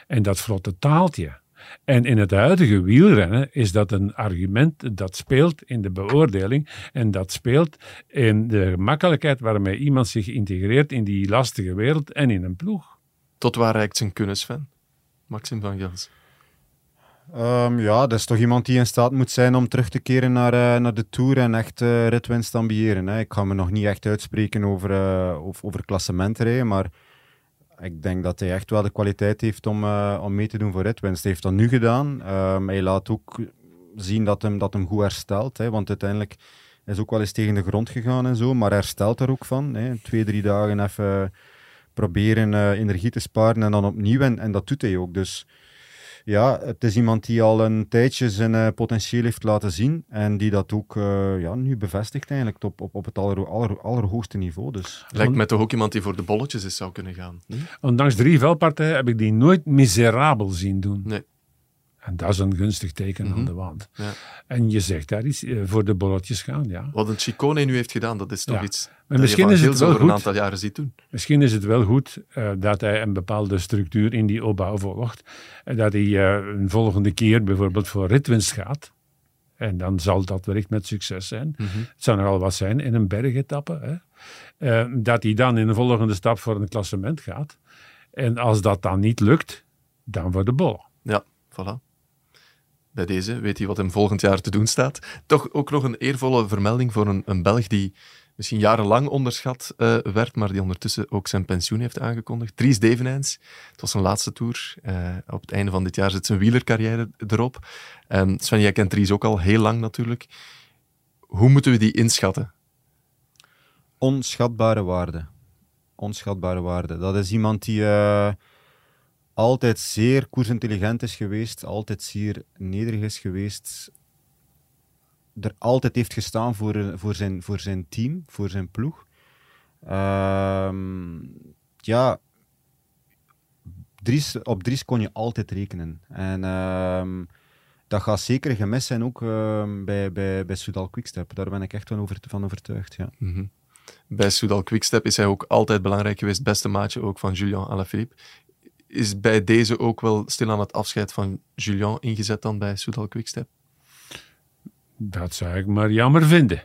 En dat vlotte taaltje. En in het huidige wielrennen is dat een argument dat speelt in de beoordeling en dat speelt in de gemakkelijkheid waarmee iemand zich integreert in die lastige wereld en in een ploeg. Tot waar reikt zijn kunnis, Sven? Maxim van Gils. Ehm, ja, dat is toch iemand die in staat moet zijn om terug te keren naar, eh, naar de Tour en echt eh ritwinst te ambiëren. Hè. Ik ga me nog niet echt uitspreken over, eh over, klassementrijden, maar ik denk dat hij echt wel de kwaliteit heeft om, om mee te doen voor ritwinst. Hij heeft dat nu gedaan. Ehm, hij laat ook zien dat hem, dat hem goed herstelt, hè, want uiteindelijk is ook wel eens tegen de grond gegaan en zo, maar herstelt er ook van. Hè. Twee, drie dagen even proberen energie te sparen en dan opnieuw, en, en dat doet hij ook. Dus ja, het is iemand die al een tijdje zijn eh, potentieel heeft laten zien en die dat ook eh, ja, nu bevestigt eigenlijk op, op, op het aller, aller, allerhoogste niveau. Dus. Lijkt mij toch ook iemand die voor de bolletjes is zou kunnen gaan. Hm? Ondanks drie veldpartijen heb ik die nooit miserabel zien doen. Nee. En dat is een gunstig teken Mhm. aan de wand. Ja. En je zegt daar iets eh, voor de bolletjes gaan, ja. Wat een Chicone nu heeft gedaan, dat is toch Ja. iets Maar dat misschien is het wel over een goed. aantal jaren ziet doen. Misschien is het wel goed eh, dat hij een bepaalde structuur in die opbouw volgt. En dat hij eh, een volgende keer bijvoorbeeld voor ritwinst gaat. En dan zal dat wellicht met succes zijn. Mhm. Het zou nogal wat zijn in een bergetappe. Hè? Dat hij dan in de volgende stap voor een klassement gaat. En als dat dan niet lukt, dan voor de bol. Ja, voilà. Bij deze weet hij wat hem volgend jaar te doen staat. Toch ook nog een eervolle vermelding voor een, een Belg die misschien jarenlang onderschat eh, werd, maar die ondertussen ook zijn pensioen heeft aangekondigd. Dries Devenijns. Het was zijn laatste tour. Eh, op het einde van dit jaar zit zijn wielercarrière erop. En Sven, jij kent Dries ook al heel lang natuurlijk. Hoe moeten we die inschatten? Onschatbare waarde. Onschatbare waarde. Dat is iemand die eh, altijd zeer koersintelligent is geweest, altijd zeer nederig is geweest, er altijd heeft gestaan voor, voor, zijn, voor zijn team, voor zijn ploeg. Ehm, ja, Dries, op Dries kon je altijd rekenen. En ehm, dat gaat zeker gemist zijn ook ehm, bij, bij, bij Soudal Quickstep. Daar ben ik echt van, over, van overtuigd. Ja. Mhm. Bij Soudal Quickstep is hij ook altijd belangrijk geweest. Beste maatje ook van Julian Alaphilippe. Is bij deze ook wel stilaan het afscheid van Julian ingezet dan bij Soudal Quickstep? Dat zou ik maar jammer vinden.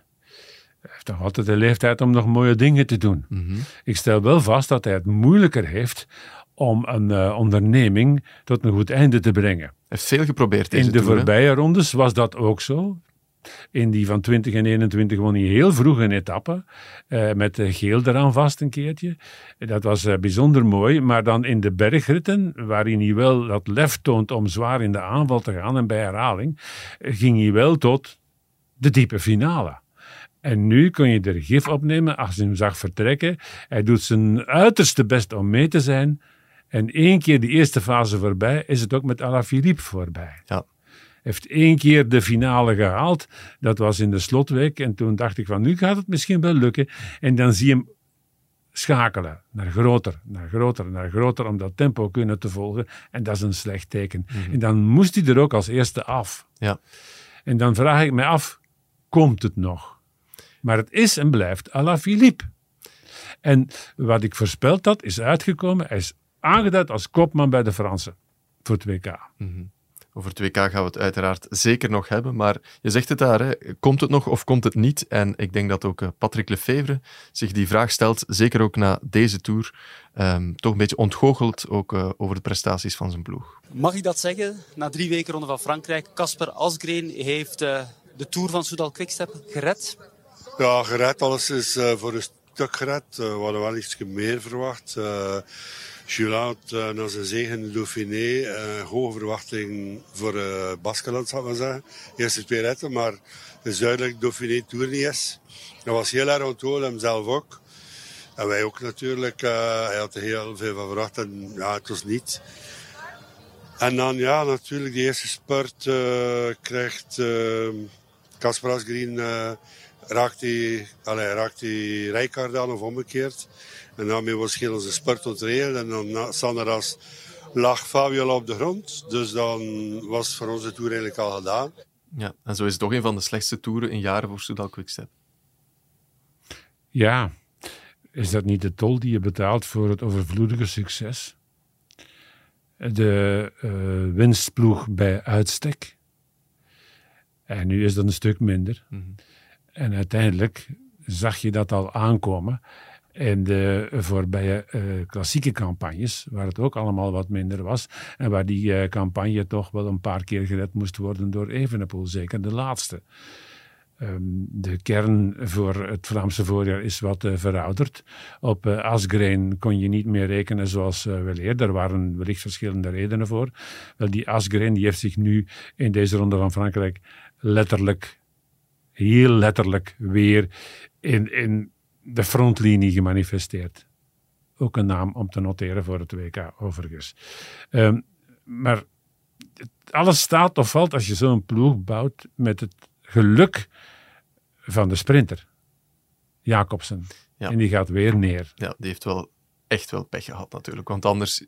Hij heeft toch altijd de leeftijd om nog mooie dingen te doen. Mhm. Ik stel wel vast dat hij het moeilijker heeft om een eh, onderneming tot een goed einde te brengen. Hij heeft veel geprobeerd deze In de voorbije rondes was dat ook zo. In die van 20 en 21 won hij heel vroeg een etappe. eh, met geel eraan vast een keertje. Dat was eh, bijzonder mooi. Maar dan in de bergritten, waarin hij wel dat lef toont om zwaar in de aanval te gaan. En bij herhaling eh, ging hij wel tot de diepe finale. En nu kun je er gif opnemen als je hem zag vertrekken. Hij doet zijn uiterste best om mee te zijn. En één keer de eerste fase voorbij, is het ook met Alaphilippe voorbij. Ja. Heeft één keer de finale gehaald. Dat was in de slotweek. En toen dacht ik van, nu gaat het misschien wel lukken. En dan zie je hem schakelen. Naar groter, naar groter, naar groter. Om dat tempo kunnen te volgen. En dat is een slecht teken. En dan moest hij er ook als eerste af. Ja. En dan vraag ik mij af, komt het nog? Maar het is en blijft Alaphilippe. En wat ik voorspeld had, is uitgekomen. Hij is aangeduid als kopman bij de Fransen voor het WK. Over 2K gaan we het uiteraard zeker nog hebben, maar je zegt het daar, hè. komt het nog of komt het niet? En ik denk dat ook eh, Patrick Lefevre zich die vraag stelt, zeker ook na deze Tour, ehm, toch een beetje ontgoocheld ook eh, over de prestaties van zijn ploeg. Mag ik dat zeggen? Na drie weken Ronde van Frankrijk, Casper Asgreen heeft eh, de Tour van Soudal Quickstep gered. Ja, gered. Alles is eh, voor stuk gered. Eh, we hadden wel iets meer verwacht. Uh, Jules had eh, na zijn zege in de Dauphiné eh, hoge verwachting voor uh, Baskeland, zou ik zeggen. Eerste twee ritten, maar duidelijk dat Dauphiné Tour niet is. Dat was heel erg onthouden, hem zelf ook. En wij ook natuurlijk. eh, hij had er heel veel van verwacht en ja, het was niet. En dan ja, natuurlijk, de eerste spurt eh, krijgt Casper Asgreen eh, raakt hij, allee, raakt hij Rijkaard aan of omgekeerd. En daarmee was heel onze spurt ontregeld. En dan na- Sanderas lag Fabio op de grond. Dus dan was voor onze tour eigenlijk al gedaan. Ja, en zo is het toch een van de slechtste toeren in jaren voor Soudal Quickstep. Ja, is dat niet de tol die je betaalt voor het overvloedige succes? De eh, winstploeg bij uitstek. En nu is dat een stuk minder. En uiteindelijk zag je dat al aankomen. In de voorbije eh, klassieke campagnes, waar het ook allemaal wat minder was. En waar die eh, campagne toch wel een paar keer gered moest worden door Evenepoel, zeker de laatste. Ehm, de kern voor het Vlaamse voorjaar is wat eh, verouderd. Op Asgreen kon je niet meer rekenen zoals uh, wel eerder. Er waren wellicht verschillende redenen voor. Wel, die Asgreen die heeft zich nu in deze ronde van Frankrijk letterlijk, heel letterlijk weer in, in de frontlinie gemanifesteerd. Ook een naam om te noteren voor het WK, overigens. Ehm, maar alles staat of valt als je zo'n ploeg bouwt met het geluk van de sprinter, Jacobsen. Ja. En die gaat weer neer. Ja, die heeft wel echt wel pech gehad natuurlijk, want anders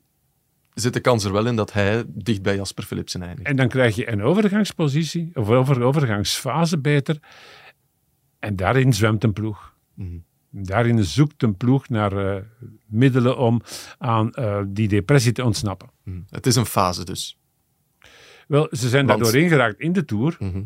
zit de kans er wel in dat hij dicht bij Jasper Philipsen eindigt. En dan krijg je een overgangspositie, of over, overgangsfase beter. En daarin zwemt een ploeg. Mhm. Daarin zoekt een ploeg naar eh, middelen om aan eh, die depressie te ontsnappen. Mhm. Het is een fase dus. Wel, ze zijn Want- daardoor ingeraakt in de Tour, Mhm.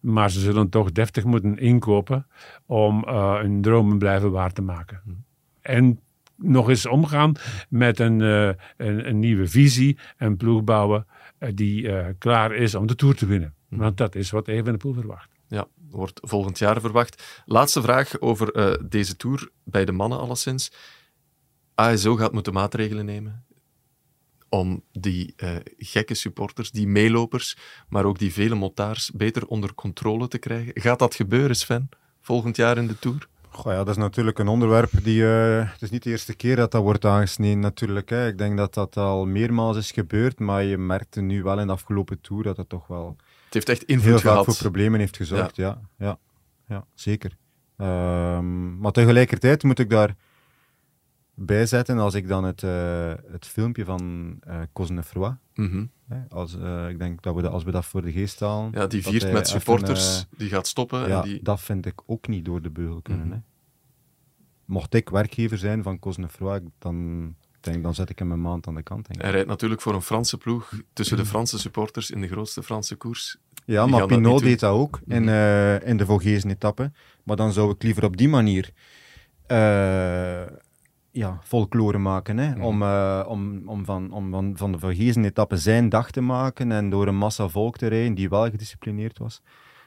maar ze zullen toch deftig moeten inkopen om eh, hun dromen blijven waar te maken. En nog eens omgaan met een, eh, een, een nieuwe visie en ploeg bouwen eh, die eh, klaar is om de Tour te winnen. Want dat is wat Evenepoel verwacht. Ja, wordt volgend jaar verwacht. Laatste vraag over deze Tour, bij de mannen alleszins. ASO gaat moeten maatregelen nemen om die gekke supporters, die meelopers, maar ook die vele motards beter onder controle te krijgen. Gaat dat gebeuren, Sven, volgend jaar in de Tour? Goh, ja, dat is natuurlijk een onderwerp die... eh, het is niet de eerste keer dat dat wordt aangesneden natuurlijk. Hè. Ik denk dat dat al meermaals is gebeurd, maar je merkte nu wel in de afgelopen Tour dat het toch wel Het heeft echt heel invloed vaak gehad. voor problemen heeft gezorgd. Ja, ja, ja, zeker. Ehm, maar tegelijkertijd moet ik daar bijzetten als ik dan het, uh, het filmpje van uh, Cosnefroy. Mhm. Als, uh, ik denk dat we dat, als we dat voor de geest halen. Ja, die viert met supporters, even, die gaat stoppen. Ja, en die... dat vind ik ook niet door de beugel kunnen. Mm -hmm. Mocht ik werkgever zijn van Cosnefroy, dan, denk, dan zet ik hem een maand aan de kant. Denk ik. Hij rijdt natuurlijk voor een Franse ploeg tussen de Franse supporters in de grootste Franse koers. Ja, maar Pinot deed dat ook in, uh, in de Vogezen-etappe. Maar dan zou ik liever op die manier ja, folklore maken. Hè? Mm. Om, uh, om, om, van, om van, van de Vogezen-etappe zijn dag te maken en door een massa volk te rijden die wel gedisciplineerd was.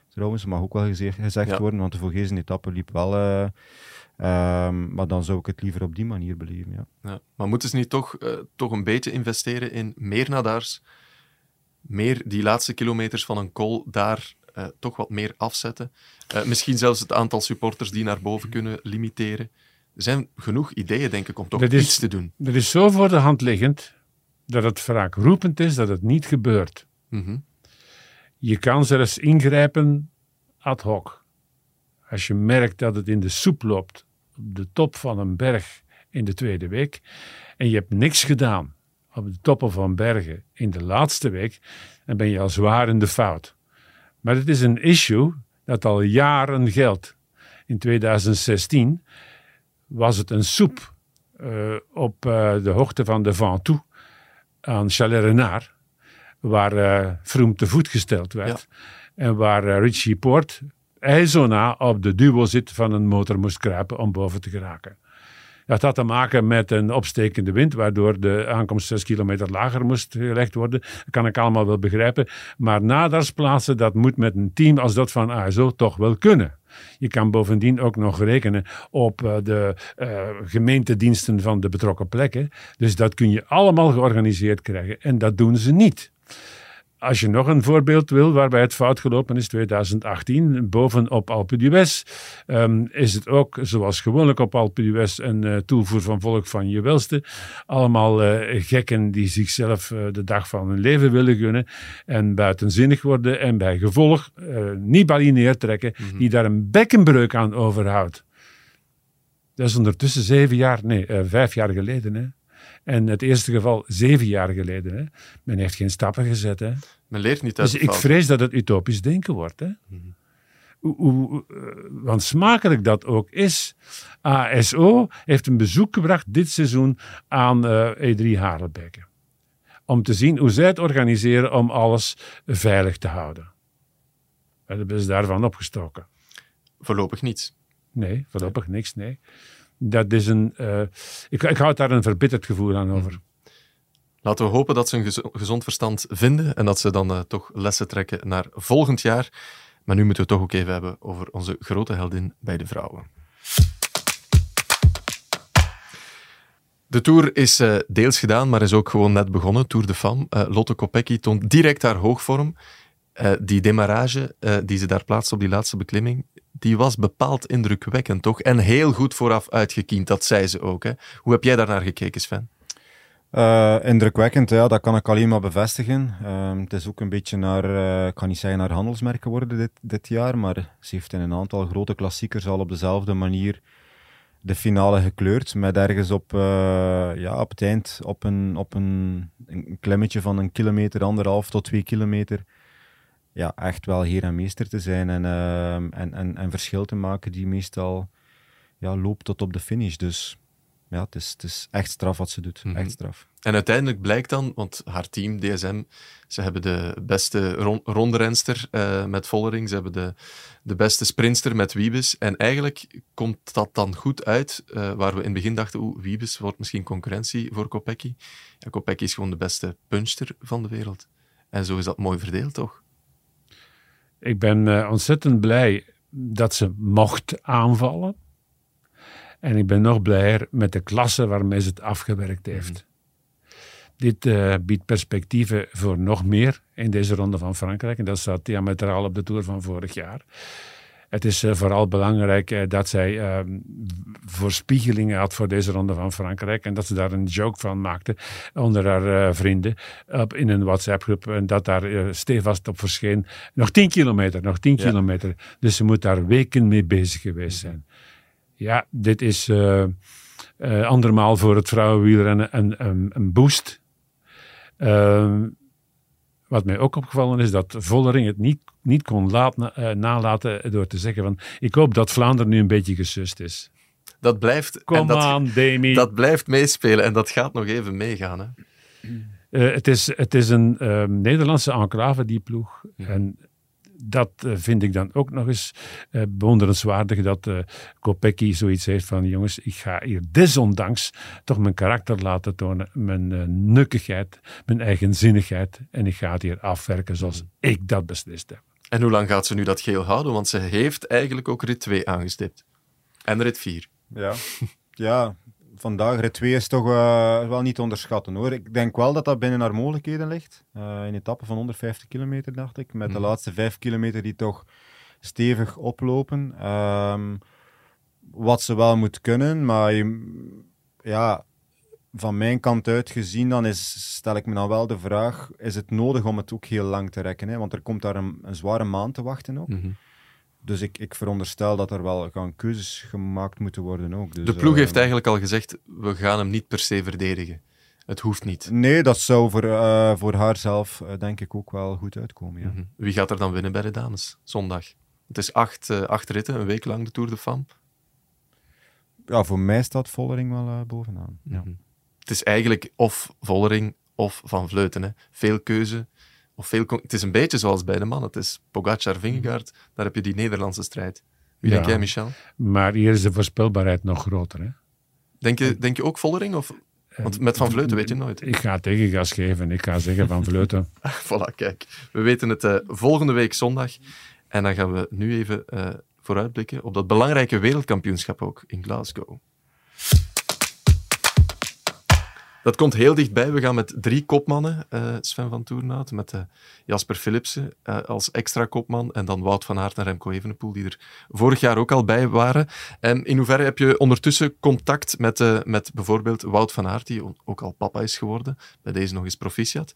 Trouwens, mag ook wel gezegd, gezegd ja. worden, want de Vogezen-etappe liep wel... Uh, um, maar dan zou ik het liever op die manier beleven. Ja. Ja. Maar moeten ze niet toch, uh, toch een beetje investeren in meer nadars? Meer die laatste kilometers van een col daar toch wat meer afzetten? Misschien zelfs het aantal supporters die naar boven kunnen limiteren. Er zijn genoeg ideeën, denk ik, om toch dat iets is, te doen. Dat is zo voor de hand liggend dat het vaak roepend is dat het niet gebeurt. Mm -hmm. Je kan zelfs ingrijpen ad hoc. Als je merkt dat het in de soep loopt op de top van een berg in de tweede week en je hebt niks gedaan op de toppen van bergen in de laatste week, dan ben je al zwaar in de fout. Maar het is een issue dat al jaren geldt. In 2016 was het een soep uh, op uh, de hoogte van de Ventoux aan Chalet-Renard, waar uh, Vroom te voet gesteld werd. Ja. En waar Richie Poort ijzona op de duo zit van een motor moest kruipen om boven te geraken. Dat had te maken met een opstekende wind, waardoor de aankomst 6 kilometer lager moest gelegd worden. Dat kan ik allemaal wel begrijpen. Maar nadarsplaatsen, dat moet met een team als dat van ASO toch wel kunnen. Je kan bovendien ook nog rekenen op uh, de uh, gemeentediensten van de betrokken plekken. Dus dat kun je allemaal georganiseerd krijgen. En dat doen ze niet. Als je nog een voorbeeld wil waarbij het fout gelopen is, 2018, bovenop Alpe d'Huez, um, is het ook zoals gewoonlijk op Alpe d'Huez een uh, toevoer van volk van je welste. Allemaal uh, gekken die zichzelf uh, de dag van hun leven willen gunnen en buitenzinnig worden en bij gevolg Nibali neertrekken, mm -hmm. die daar een bekkenbreuk aan overhoudt. Dat is ondertussen zeven jaar, nee, vijf jaar geleden. Hè? En het eerste geval zeven jaar geleden. Hè. Men heeft geen stappen gezet. Hè. Men leert niet uit Dus ik vrees dat het utopisch denken wordt. Hè. Mm-hmm. Hoe, hoe, want smakelijk dat ook is, ASO heeft een bezoek gebracht dit seizoen aan uh, E3 Harelbeke. Om te zien hoe zij het organiseren om alles veilig te houden. En hebben ze daarvan opgestoken. Voorlopig niets. Nee, voorlopig niks, nee. Dat is een, uh, ik, ik houd daar een verbitterd gevoel aan over. Laten we hopen dat ze een gezond verstand vinden en dat ze dan uh, toch lessen trekken naar volgend jaar. Maar nu moeten we het toch ook even hebben over onze grote heldin bij de vrouwen. De Tour is uh, deels gedaan, maar is ook gewoon net begonnen. Tour de Femme. Lotte Kopecky toont direct haar hoogvorm. Die demarrage die ze daar plaatst op die laatste beklimming, die was bepaald indrukwekkend, toch? En heel goed vooraf uitgekiend, dat zei ze ook. Hè? Hoe heb jij daar naar gekeken, Sven? Uh, indrukwekkend, ja, dat kan ik alleen maar bevestigen. Uh, het is ook een beetje naar, uh, ik kan niet zeggen naar handelsmerk geworden dit, dit jaar, maar ze heeft in een aantal grote klassiekers al op dezelfde manier de finale gekleurd. Met ergens op, ja, op het eind op een, op een, een klimmetje van een kilometer, anderhalf tot twee kilometer ja, echt wel heer en meester te zijn en, uh, en, en, en verschil te maken die meestal ja, loopt tot op de finish. Dus ja, het is, het is echt straf wat ze doet. Mm -hmm. Echt straf. En uiteindelijk blijkt dan, want haar team, DSM, ze hebben de beste ron rondrenster uh, met Vollering, ze hebben de, de beste sprinster met Wiebes. En eigenlijk komt dat dan goed uit, uh, waar we in het begin dachten, oeh, Wiebes wordt misschien concurrentie voor Kopecky. Ja, Kopecky is gewoon de beste puncher van de wereld. En zo is dat mooi verdeeld, toch? Ik ben uh, ontzettend blij dat ze mocht aanvallen. En ik ben nog blijer met de klasse waarmee ze het afgewerkt heeft. -hmm. Dit uh, biedt perspectieven voor nog meer in deze ronde van Frankrijk. En dat staat diametraal op de Tour van vorig jaar. Het is uh, vooral belangrijk uh, dat zij uh, voorspiegelingen had voor deze ronde van Frankrijk. En dat ze daar een joke van maakte onder haar vrienden op, in een WhatsApp-groep. En dat daar stevast op verscheen. Nog 10 kilometer, nog 10 ja. kilometer. Dus ze moet daar weken mee bezig geweest zijn. Ja, dit is andermaal voor het vrouwenwielrennen een, een, een boost. Ehm, wat mij ook opgevallen is, dat Vollering het niet, niet kon laat, uh, nalaten door te zeggen van ik hoop dat Vlaanderen nu een beetje gesust is. Dat blijft, Kom dat, aan, Demi. dat blijft meespelen en dat gaat nog even meegaan. Hè? Uh, het, is, het is een uh, Nederlandse enclave, die ploeg. Ja. En dat uh, vind ik dan ook nog eens uh, bewonderenswaardig dat uh, Kopecky zoiets heeft van jongens, ik ga hier desondanks toch mijn karakter laten tonen, mijn nukkigheid, mijn eigenzinnigheid en ik ga het hier afwerken zoals mm. ik dat beslist heb. En hoe lang gaat ze nu dat geel houden? Want ze heeft eigenlijk ook rit 2 aangestipt. En rit 4. Ja, ja vandaag rit 2 is toch uh, wel niet te onderschatten hoor. Ik denk wel dat dat binnen haar mogelijkheden ligt. Uh, in etappen van 150 kilometer, dacht ik. Met mm. de laatste 5 kilometer die toch stevig oplopen. Um, wat ze wel moet kunnen, maar je, ja, van mijn kant uit gezien, dan is, stel ik me dan wel de vraag: is het nodig om het ook heel lang te rekken? Hè? Want er komt daar een, een zware maand te wachten ook. Mm -hmm. Dus ik, ik veronderstel dat er wel gaan keuzes gemaakt moeten worden ook. Dus, de ploeg uh, heeft eigenlijk al gezegd, we gaan hem niet per se verdedigen. Het hoeft niet. Nee, dat zou voor, uh, voor haar zelf uh, denk ik ook wel goed uitkomen. Ja. Mm -hmm. Wie gaat er dan winnen bij de dames, zondag? Het is acht, acht ritten, een week lang de Tour de Femme. Ja, voor mij staat Vollering wel bovenaan. Mm -hmm. ja. Het is eigenlijk of Vollering of Van Vleuten. Hè. Veel keuze, of veel het is een beetje zoals bij de mannen. Het is Pogacar, Vingegaard, daar heb je die Nederlandse strijd. Wie ja, denk jij, Michel? Maar hier is de voorspelbaarheid nog groter. Hè? Denk, je, denk je ook Vollering? Of? Want met Van Vleuten weet je nooit. Ik ga tegengas geven. Ik ga zeggen Van Vleuten. voilà, kijk. We weten het uh, volgende week zondag. En dan gaan we nu even uh, vooruitblikken op dat belangrijke wereldkampioenschap ook in Glasgow. Dat komt heel dichtbij. We gaan met drie kopmannen, uh, Sven van Toernout, met uh, Jasper Philipsen uh, als extra kopman en dan Wout van Aert en Remco Evenepoel, die er vorig jaar ook al bij waren. En in hoeverre heb je ondertussen contact met, met bijvoorbeeld Wout van Aert, die ook al papa is geworden, bij deze nog eens proficiat.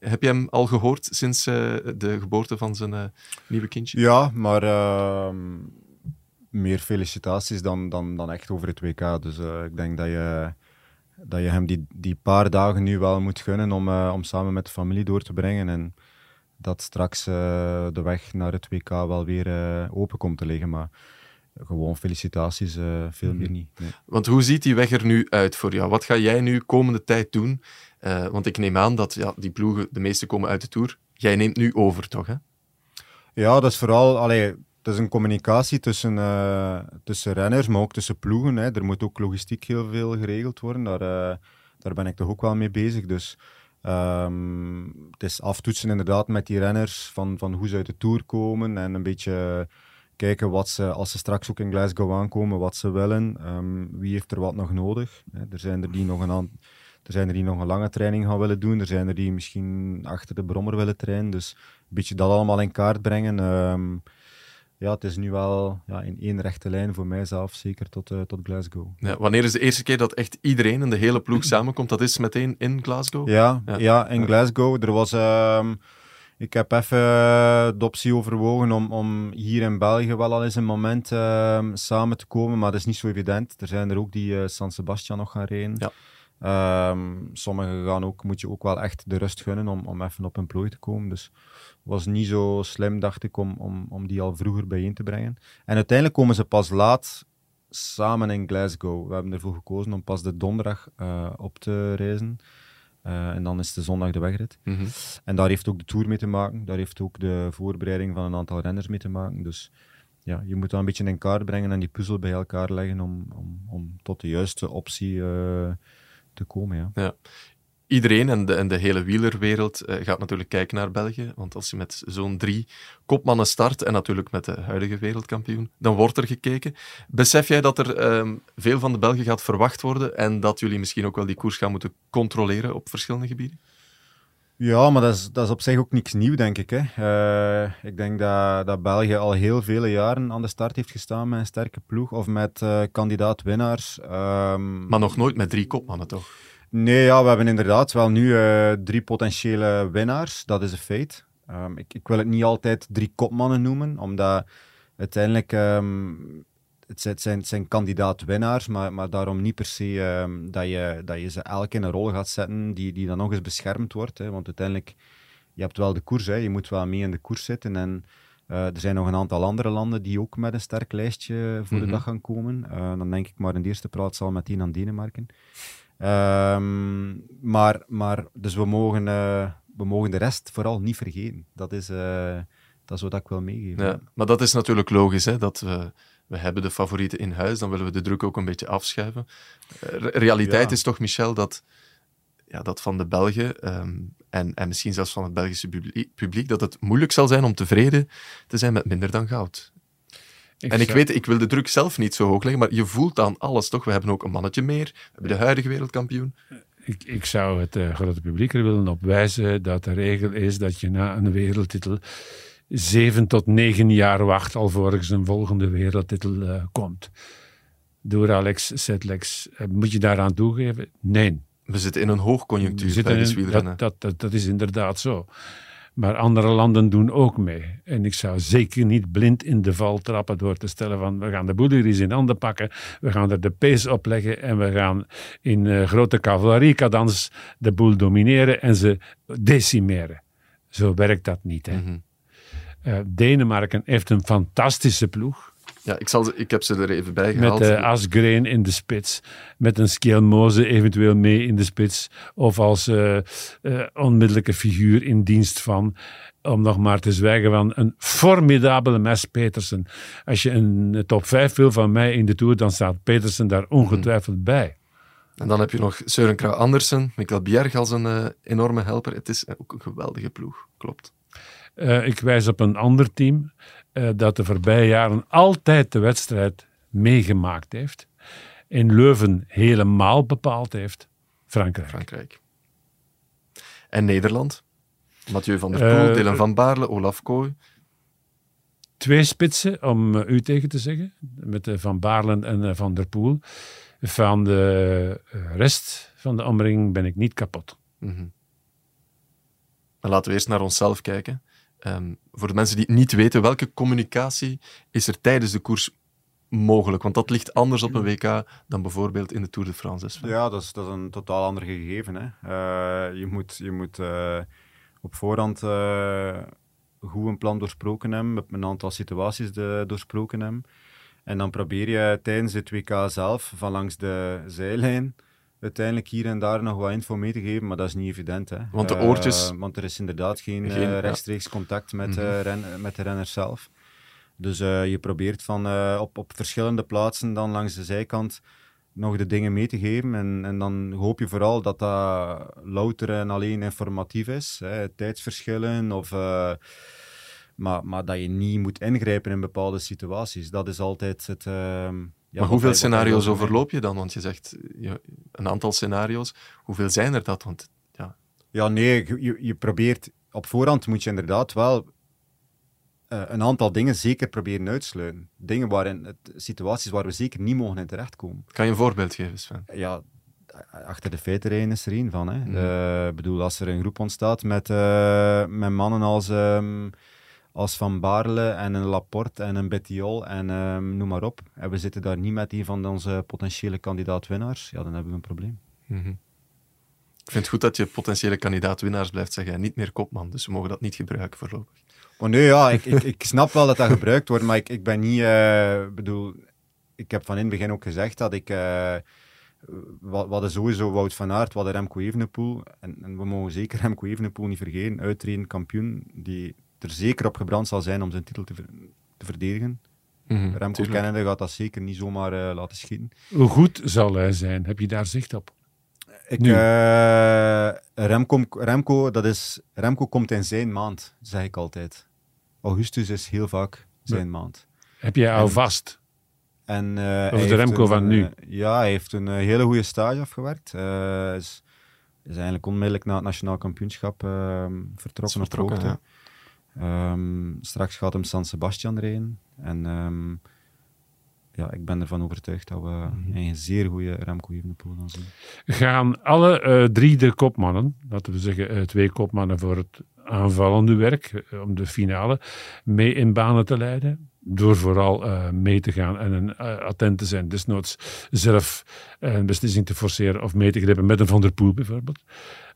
heb je hem al gehoord sinds de geboorte van zijn nieuwe kindje? Ja, maar ehm, meer felicitaties dan, dan, dan echt over het WK. Dus ik denk dat je dat je hem die, die paar dagen nu wel moet gunnen om, uh, om samen met de familie door te brengen. En dat straks uh, de weg naar het WK wel weer uh, open komt te liggen. Maar gewoon felicitaties, veel meer niet. Nee. Want hoe ziet die weg er nu uit voor jou? Wat ga jij nu komende tijd doen? want ik neem aan dat ja, die ploegen, de meeste komen uit de Tour. Jij neemt nu over, toch? Hè? Ja, dat is vooral... Allee, het is een communicatie tussen, uh, tussen renners, maar ook tussen ploegen. Hè. Er moet ook logistiek heel veel geregeld worden. Daar, uh, daar ben ik toch ook wel mee bezig. Dus um, het is aftoetsen inderdaad met die renners van, van hoe ze uit de Tour komen en een beetje kijken wat ze, als ze straks ook in Glasgow aankomen, wat ze willen. Um, wie heeft er wat nog nodig? Hè. Er zijn er die nog een er zijn er die nog een lange training gaan willen doen. Er zijn er die misschien achter de brommer willen trainen. Dus een beetje dat allemaal in kaart brengen. Um, ja, het is nu wel ja, in één rechte lijn voor mijzelf, zeker tot, uh, tot Glasgow. Ja, wanneer is de eerste keer dat echt iedereen in de hele ploeg samenkomt? Dat is meteen in Glasgow? Ja, ja. ja in Glasgow. Er was... Uh, ik heb even de optie overwogen om, om hier in België wel al eens een moment uh, samen te komen, maar dat is niet zo evident. Er zijn er ook die uh, San Sebastian nog gaan rijden. Ja. Um, sommigen gaan ook, moet je ook wel echt de rust gunnen om, om even op een plooi te komen. Dus was niet zo slim, dacht ik, om, om, om die al vroeger bijeen te brengen. En uiteindelijk komen ze pas laat samen in Glasgow. We hebben ervoor gekozen om pas de donderdag uh, op te reizen. Uh, en dan is de zondag de wegrit. Mm -hmm. En daar heeft ook de Tour mee te maken. Daar heeft ook de voorbereiding van een aantal renners mee te maken. Dus ja, je moet dat een beetje in kaart brengen en die puzzel bij elkaar leggen om, om, om tot de juiste optie uh, te komen. Ja. ja iedereen en de, en de hele wielerwereld uh, gaat natuurlijk kijken naar België. Want als je met zo'n drie kopmannen start, en natuurlijk met de huidige wereldkampioen, dan wordt er gekeken. Besef jij dat er um, veel van de Belgen gaat verwacht worden en dat jullie misschien ook wel die koers gaan moeten controleren op verschillende gebieden? Ja, maar dat is, dat is op zich ook niks nieuw, denk ik. Hè. Uh, ik denk dat, dat België al heel vele jaren aan de start heeft gestaan met een sterke ploeg of met uh, kandidaat-winnaars. Um... Maar nog nooit met drie kopmannen, toch? Nee, ja, we hebben inderdaad wel nu uh, drie potentiële winnaars. Dat is een feit. Um, ik, ik, wil het niet altijd drie kopmannen noemen, omdat uiteindelijk um, het zijn, het zijn, kandidaat-winnaars, maar, maar daarom niet per se ehm, dat, je, dat je ze elk in een rol gaat zetten die, die dan nog eens beschermd wordt. Hè, want uiteindelijk, je hebt wel de koers, hè, je moet wel mee in de koers zitten. En eh, er zijn nog een aantal andere landen die ook met een sterk lijstje voor de Mhm. dag gaan komen. Eh, dan denk ik maar in de eerste plaats al meteen aan Denemarken. Ehm, maar, maar, dus we mogen, eh, we mogen de rest vooral niet vergeten. Dat is, dat is wat ik wil meegeven. Ja, maar dat is natuurlijk logisch, hè, dat we, we hebben de favorieten in huis, dan willen we de druk ook een beetje afschuiven. Eh, re- realiteit Ja. is toch, Michel, dat, ja, dat van de Belgen ehm, en, en misschien zelfs van het Belgische publiek, publiek, dat het moeilijk zal zijn om tevreden te zijn met minder dan goud. en ik zou- weet, ik wil de druk zelf niet zo hoog leggen, maar je voelt aan alles toch. We hebben ook een mannetje meer, we hebben de huidige wereldkampioen. Ik, ik zou het eh, grote publiek er willen op wijzen dat de regel is dat je na een wereldtitel zeven tot negen jaar wacht alvorens een volgende wereldtitel eh, komt. Door Alex Setlex. Eh, moet je daaraan toegeven? Nee. We zitten in een hoogconjunctuur We tijdens in- wielrennen. dat, dat, dat, dat is inderdaad zo. Maar andere landen doen ook mee. En ik zou zeker niet blind in de val trappen door te stellen van we gaan de boel hier eens in handen pakken, we gaan er de pace op leggen en we gaan in eh, grote cavalleriekadans de boel domineren en ze decimeren. Zo werkt dat niet. Hè. Mhm. Eh, Denemarken heeft een fantastische ploeg. Ja, ik, zal, ze- ik heb ze er even bij Met gehaald. uh, Asgreen in de spits. Met een Skelmoze eventueel mee in de spits. Of als uh, uh, onmiddellijke figuur in dienst van. Om nog maar te zwijgen van een formidabele Mes Petersen. Als je een top 5 wil van mij in de Tour, dan staat Petersen daar ongetwijfeld Mhm. bij. En dan heb je nog Søren Kragh Andersen, Mikkel Bjerg als een enorme helper. Het is ook een geweldige ploeg, klopt. Uh, ik wijs op een ander team uh, dat de voorbije jaren altijd de wedstrijd meegemaakt heeft. In Leuven helemaal bepaald heeft. Frankrijk. Frankrijk. En Nederland? Mathieu van der Poel, uh, Dylan van Baarle, Olaf Kooi. Twee spitsen, om u tegen te zeggen. Met Van Baarle en Van der Poel. Van de rest van de omring ben ik niet kapot. Mm -hmm. Laten we eerst naar onszelf kijken. Um, voor de mensen die het niet weten, welke communicatie is er tijdens de koers mogelijk? Want dat ligt anders op een WK dan bijvoorbeeld in de Tour de France. Ja, dat is, dat is een totaal ander gegeven. Hè. Uh, je moet, je moet uh, op voorhand uh, goed een plan doorsproken hebben, met een aantal situaties de, doorsproken hebben. En dan probeer je tijdens het WK zelf, van langs de zijlijn, uiteindelijk hier en daar nog wat info mee te geven, maar dat is niet evident. Hè. Want de oortjes... Uh, want er is inderdaad geen, geen uh, rechtstreeks ja. contact met, mm -hmm. ren, met de renners zelf. Dus je probeert van, op, op verschillende plaatsen dan langs de zijkant nog de dingen mee te geven. En, en dan hoop je vooral dat dat louter en alleen informatief is. Hè. Tijdsverschillen of... Maar, maar dat je niet moet ingrijpen in bepaalde situaties. Dat is altijd het... Ja, maar hoeveel scenario's overloop je dan? Want je zegt een aantal scenario's. Hoeveel zijn er dat? Want, ja. ja, nee, je, je probeert... Op voorhand moet je inderdaad wel uh, een aantal dingen zeker proberen uitsluiten. Dingen waarin... Het, situaties waar we zeker niet mogen in terechtkomen. Kan je een voorbeeld geven, Sven? Ja, achter de feitenrijen is er één van. Ik mm. uh, bedoel, als er een groep ontstaat met, uh, met mannen als... Um, als Van Baarle en een Laporte en een Bettiol en um, noem maar op. En we zitten daar niet met een van onze potentiële kandidaat-winnaars, ja, dan hebben we een probleem. Mm -hmm. Ik vind het goed dat je potentiële kandidaat-winnaars blijft zeggen en niet meer kopman, dus we mogen dat niet gebruiken voorlopig. Oh nee, ja, ik, ik, ik snap wel dat dat gebruikt wordt, maar ik, ik ben niet, uh, bedoel, ik heb van in het begin ook gezegd dat ik, uh, we hadden sowieso Wout van Aert, we hadden Remco Evenepoel, en, en we mogen zeker Remco Evenepoel niet vergeten, uitredend kampioen, die er zeker op gebrand zal zijn om zijn titel te, ver te verdedigen. Mhm, Mm -hmm, Remco kennende gaat dat zeker niet zomaar uh, laten schieten. Hoe goed zal hij zijn? Heb je daar zicht op? Ik, uh, Remco, Remco, dat is, Remco komt in zijn maand, zeg ik altijd. Augustus is heel vaak zijn ja. maand. Heb jij al vast? En, uh, of de Remco een, van nu? ja, hij heeft een hele goede stage afgewerkt. is, is eigenlijk onmiddellijk na het nationaal kampioenschap vertrokken, vertrokken op hoogte. Ja. Um, straks gaat hem San Sebastian rijden. En um, ja, ik ben ervan overtuigd dat we mm -hmm. een zeer goede Remco Evenepoel gaan zien. Gaan alle uh, drie de kopmannen, laten we zeggen uh, twee kopmannen voor het aanvallende werk, uh, om de finale, mee in banen te leiden? door vooral uh, mee te gaan en een, attent te zijn. Desnoods zelf een beslissing te forceren of mee te grepen met een Van der Poel bijvoorbeeld.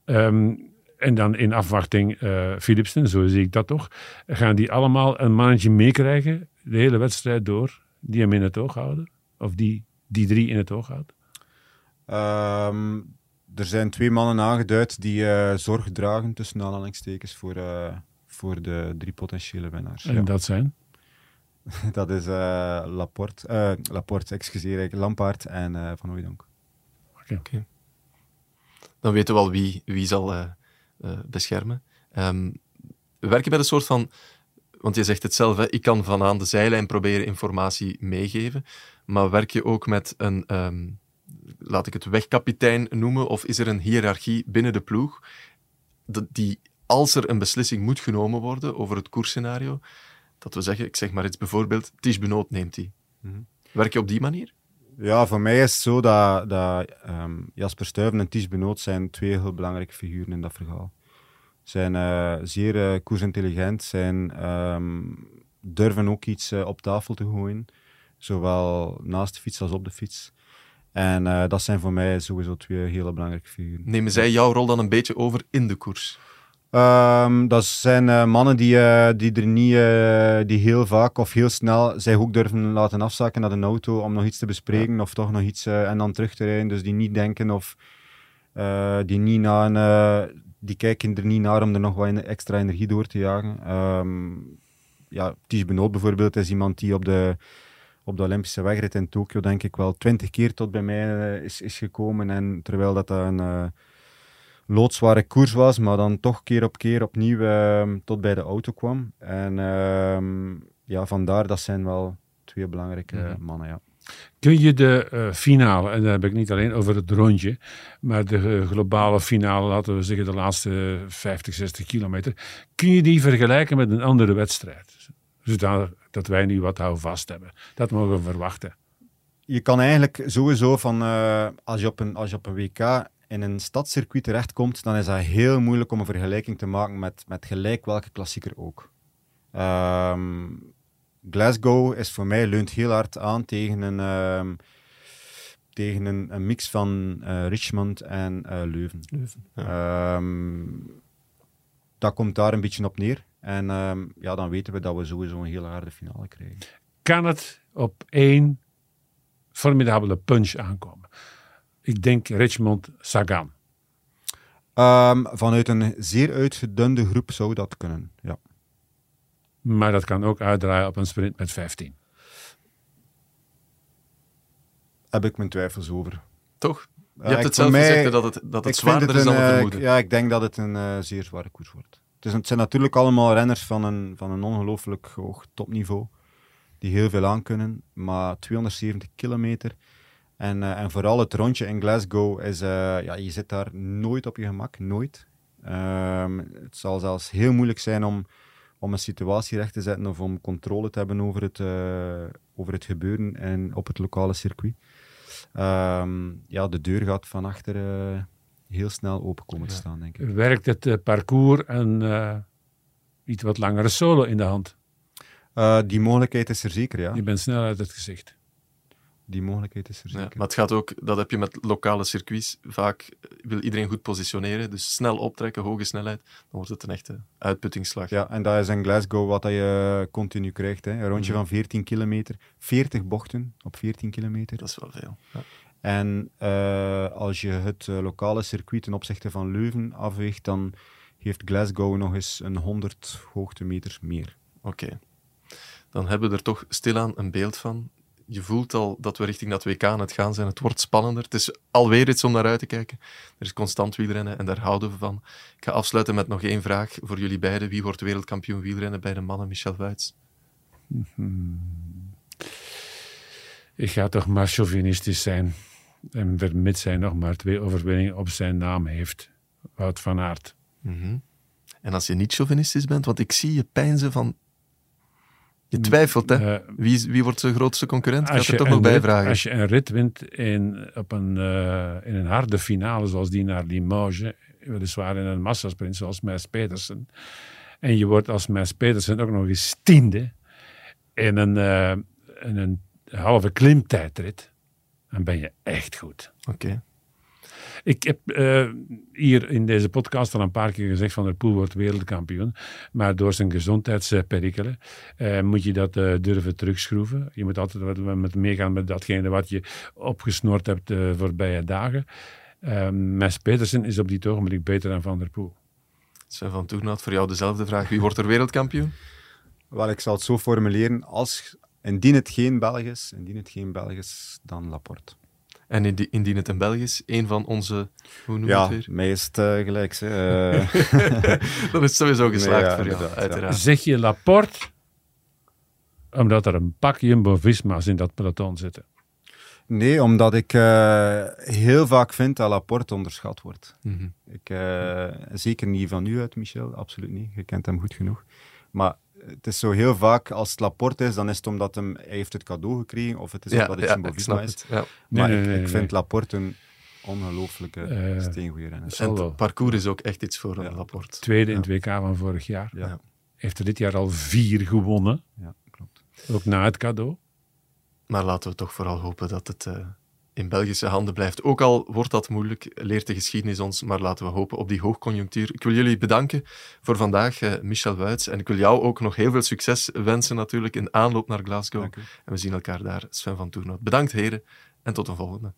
Um, en dan in afwachting uh, Philipsen, zo zie ik dat toch, gaan die allemaal een mannetje meekrijgen, de hele wedstrijd door, die hem in het oog houden? Of die die drie in het oog houdt? Um, er zijn twee mannen aangeduid die uh, zorg dragen, tussen aanhalingstekens, voor, uh, voor de drie potentiële winnaars. En ja. dat zijn? dat is uh, Laporte, Laporte, excuseer, Lampaard en Van Hooydonk. Oké. Okay. Okay. Dan weten we al wie, wie zal beschermen. Um, we werken met een soort van want je zegt het zelf, hè, ik kan van aan de zijlijn proberen informatie meegeven, maar werk je ook met een, um, laat ik het wegkapitein noemen, of is er een hiërarchie binnen de ploeg die, als er een beslissing moet genomen worden over het koersscenario, dat we zeggen, ik zeg maar iets bijvoorbeeld, Ties Benoot neemt die. Mm -hmm. Werk je op die manier? Ja, voor mij is het zo dat, um, Jasper Stuyven en Ties Benoot zijn twee heel belangrijke figuren in dat verhaal zijn uh, zeer uh, koersintelligent, zijn, um, durven ook iets uh, op tafel te gooien, zowel naast de fiets als op de fiets. En dat zijn voor mij sowieso twee hele belangrijke figuren. Nemen zij jouw rol dan een beetje over in de koers? Um, dat zijn mannen die, die er niet, die heel vaak of heel snel zich ook durven laten afzakken naar de auto om nog iets te bespreken ja. of toch nog iets en dan terug te rijden. Dus die niet denken of die niet na een die kijken er niet naar om er nog wat extra energie door te jagen. Um, ja, Ties Benoot bijvoorbeeld is iemand die op de, op de Olympische wegrit in Tokio, denk ik wel, twintig keer tot bij mij is, is gekomen. En terwijl dat een loodzware koers was, maar dan toch keer op keer opnieuw uh, tot bij de auto kwam. En ehm, ja, vandaar, dat zijn wel twee belangrijke mm -hmm. mannen, ja. Kun je de uh, finale, en dan heb ik niet alleen over het rondje, maar de uh, globale finale, laten we zeggen de laatste 50, 60 kilometer, kun je die vergelijken met een andere wedstrijd? Zodat dat wij nu wat houvast hebben. Dat mogen we verwachten. Je kan eigenlijk sowieso van, uh, als, je op een, als je op een WK in een stadscircuit terechtkomt, dan is dat heel moeilijk om een vergelijking te maken met, met gelijk welke klassieker ook. Um, Glasgow is voor mij leunt heel hard aan tegen een, uh, tegen een, een, mix van uh, Richmond en uh, Leuven. Leuven ja. um, dat komt daar een beetje op neer. En ja, dan weten we dat we sowieso een hele harde finale krijgen. Kan het op één formidabele punch aankomen? Ik denk Richmond-Sagan. Um, vanuit een zeer uitgedunde groep zou dat kunnen, ja. Maar dat kan ook uitdraaien op een sprint met 15. Heb ik mijn twijfels over. Toch? Je hebt het zelf mij, gezegd dat het, dat het zwaarder is dan we vermoeden. Ja, ik denk dat het een uh, zeer zware koers wordt. Het, is, het zijn natuurlijk allemaal renners van een, van een ongelooflijk hoog topniveau. Die heel veel aan kunnen. Maar 270 kilometer. En, uh, en vooral het rondje in Glasgow is... Uh, ja, je zit daar nooit op je gemak. Nooit. Um, het zal zelfs heel moeilijk zijn om om een situatie recht te zetten of om controle te hebben over het, uh, over het gebeuren en op het lokale circuit. Um, ja, de deur gaat van achter heel snel open komen te staan, denk ik. Werkt het parcours een iets wat langere solo in de hand? die mogelijkheid is er zeker, ja. Je bent snel uit het gezicht die mogelijkheid is er zeker. Ja, maar het gaat ook, dat heb je met lokale circuits. Vaak wil iedereen goed positioneren, dus snel optrekken, hoge snelheid, dan wordt het een echte uitputtingsslag. Ja, en dat is in Glasgow wat je continu krijgt. Hè. Een rondje mm. van 14 kilometer, 40 bochten op 14 kilometer. Dat is wel veel. Ja. En uh, als je het uh, lokale circuit ten opzichte van Leuven afweegt, dan heeft Glasgow nog eens een 100 hoogtemeters meer. Oké. Okay. Dan hebben we er toch stilaan een beeld van je voelt al dat we richting dat WK aan het gaan zijn. Het wordt spannender. Het is alweer iets om naar uit te kijken. Er is constant wielrennen en daar houden we van. Ik ga afsluiten met nog één vraag voor jullie beiden. Wie wordt wereldkampioen wielrennen bij de mannen? Michel Wuits. Hmm. Ik ga toch maar chauvinistisch zijn. En vermits hij nog maar twee overwinningen op zijn naam heeft. Wout van Aert. Mm -hmm. En als je niet chauvinistisch bent, want ik zie je pijnzen van je twijfelt, hè? Uh, wie, wie wordt zijn grootste concurrent? Ik ga er toch nog bij vragen. Als je een rit wint in, op een, uh, in een harde finale, zoals die naar Limoges, weliswaar in een massasprint zoals Mes Petersen, en je wordt als Mes Petersen ook nog eens tiende, in een, eh, in een halve klimtijdrit, dan ben je echt goed. Oké. Ik heb eh, hier in deze podcast al een paar keer gezegd van der Poel wordt wereldkampioen. Maar door zijn gezondheidsperikelen eh, moet je dat eh, durven terugschroeven. Je moet altijd wat met meegaan met datgene wat je opgesnoord hebt de voorbije dagen. Uh, Mes Petersen is op dit ogenblik beter dan Van der Poel. Sven van Toernout, voor jou dezelfde vraag. Wie wordt er wereldkampioen? Wel, ik zal het zo formuleren. Als, indien het geen Belg is, indien het geen Belg is, dan Laporte. En indi- indien het een Belg is, een van onze... Hoe noem je Ja, het weer? mij is het eh, gelijk. hè. Eh, Dan is het sowieso geslaagd Nee, ja, voor jou, ja. uiteraard. Zeg je Laporte, omdat er een pak Jumbo-Visma's in dat peloton zitten. nee, omdat ik eh, heel vaak vind dat Laporte onderschat wordt. Mhm. Ik, eh, zeker niet van u uit, Michel, absoluut niet. Je kent hem goed genoeg. Maar het is zo heel vaak, als het Laporte is, dan is het omdat hem, hij heeft het cadeau gekregen, of het is Ja, omdat het ja, is. het. Ja. Nee, maar nee, ik, nee, ik nee. vind Laporte een ongelooflijke, Eh, steengoede renner. zal En het parcours is ook echt iets voor een Ja. rapport. Tweede in het WK van vorig jaar. Ja, Heeft er dit jaar al vier gewonnen. ja, klopt. Ook na het cadeau. Maar laten we toch vooral hopen dat het eh, in Belgische handen blijft. Ook al wordt dat moeilijk, leert de geschiedenis ons, maar laten we hopen op die hoogconjunctuur. Ik wil jullie bedanken voor vandaag, eh, Michel Wuits. En ik wil jou ook nog heel veel succes wensen natuurlijk in aanloop naar Glasgow. En we zien elkaar daar, Sven van Toernoot. Bedankt heren en tot een volgende.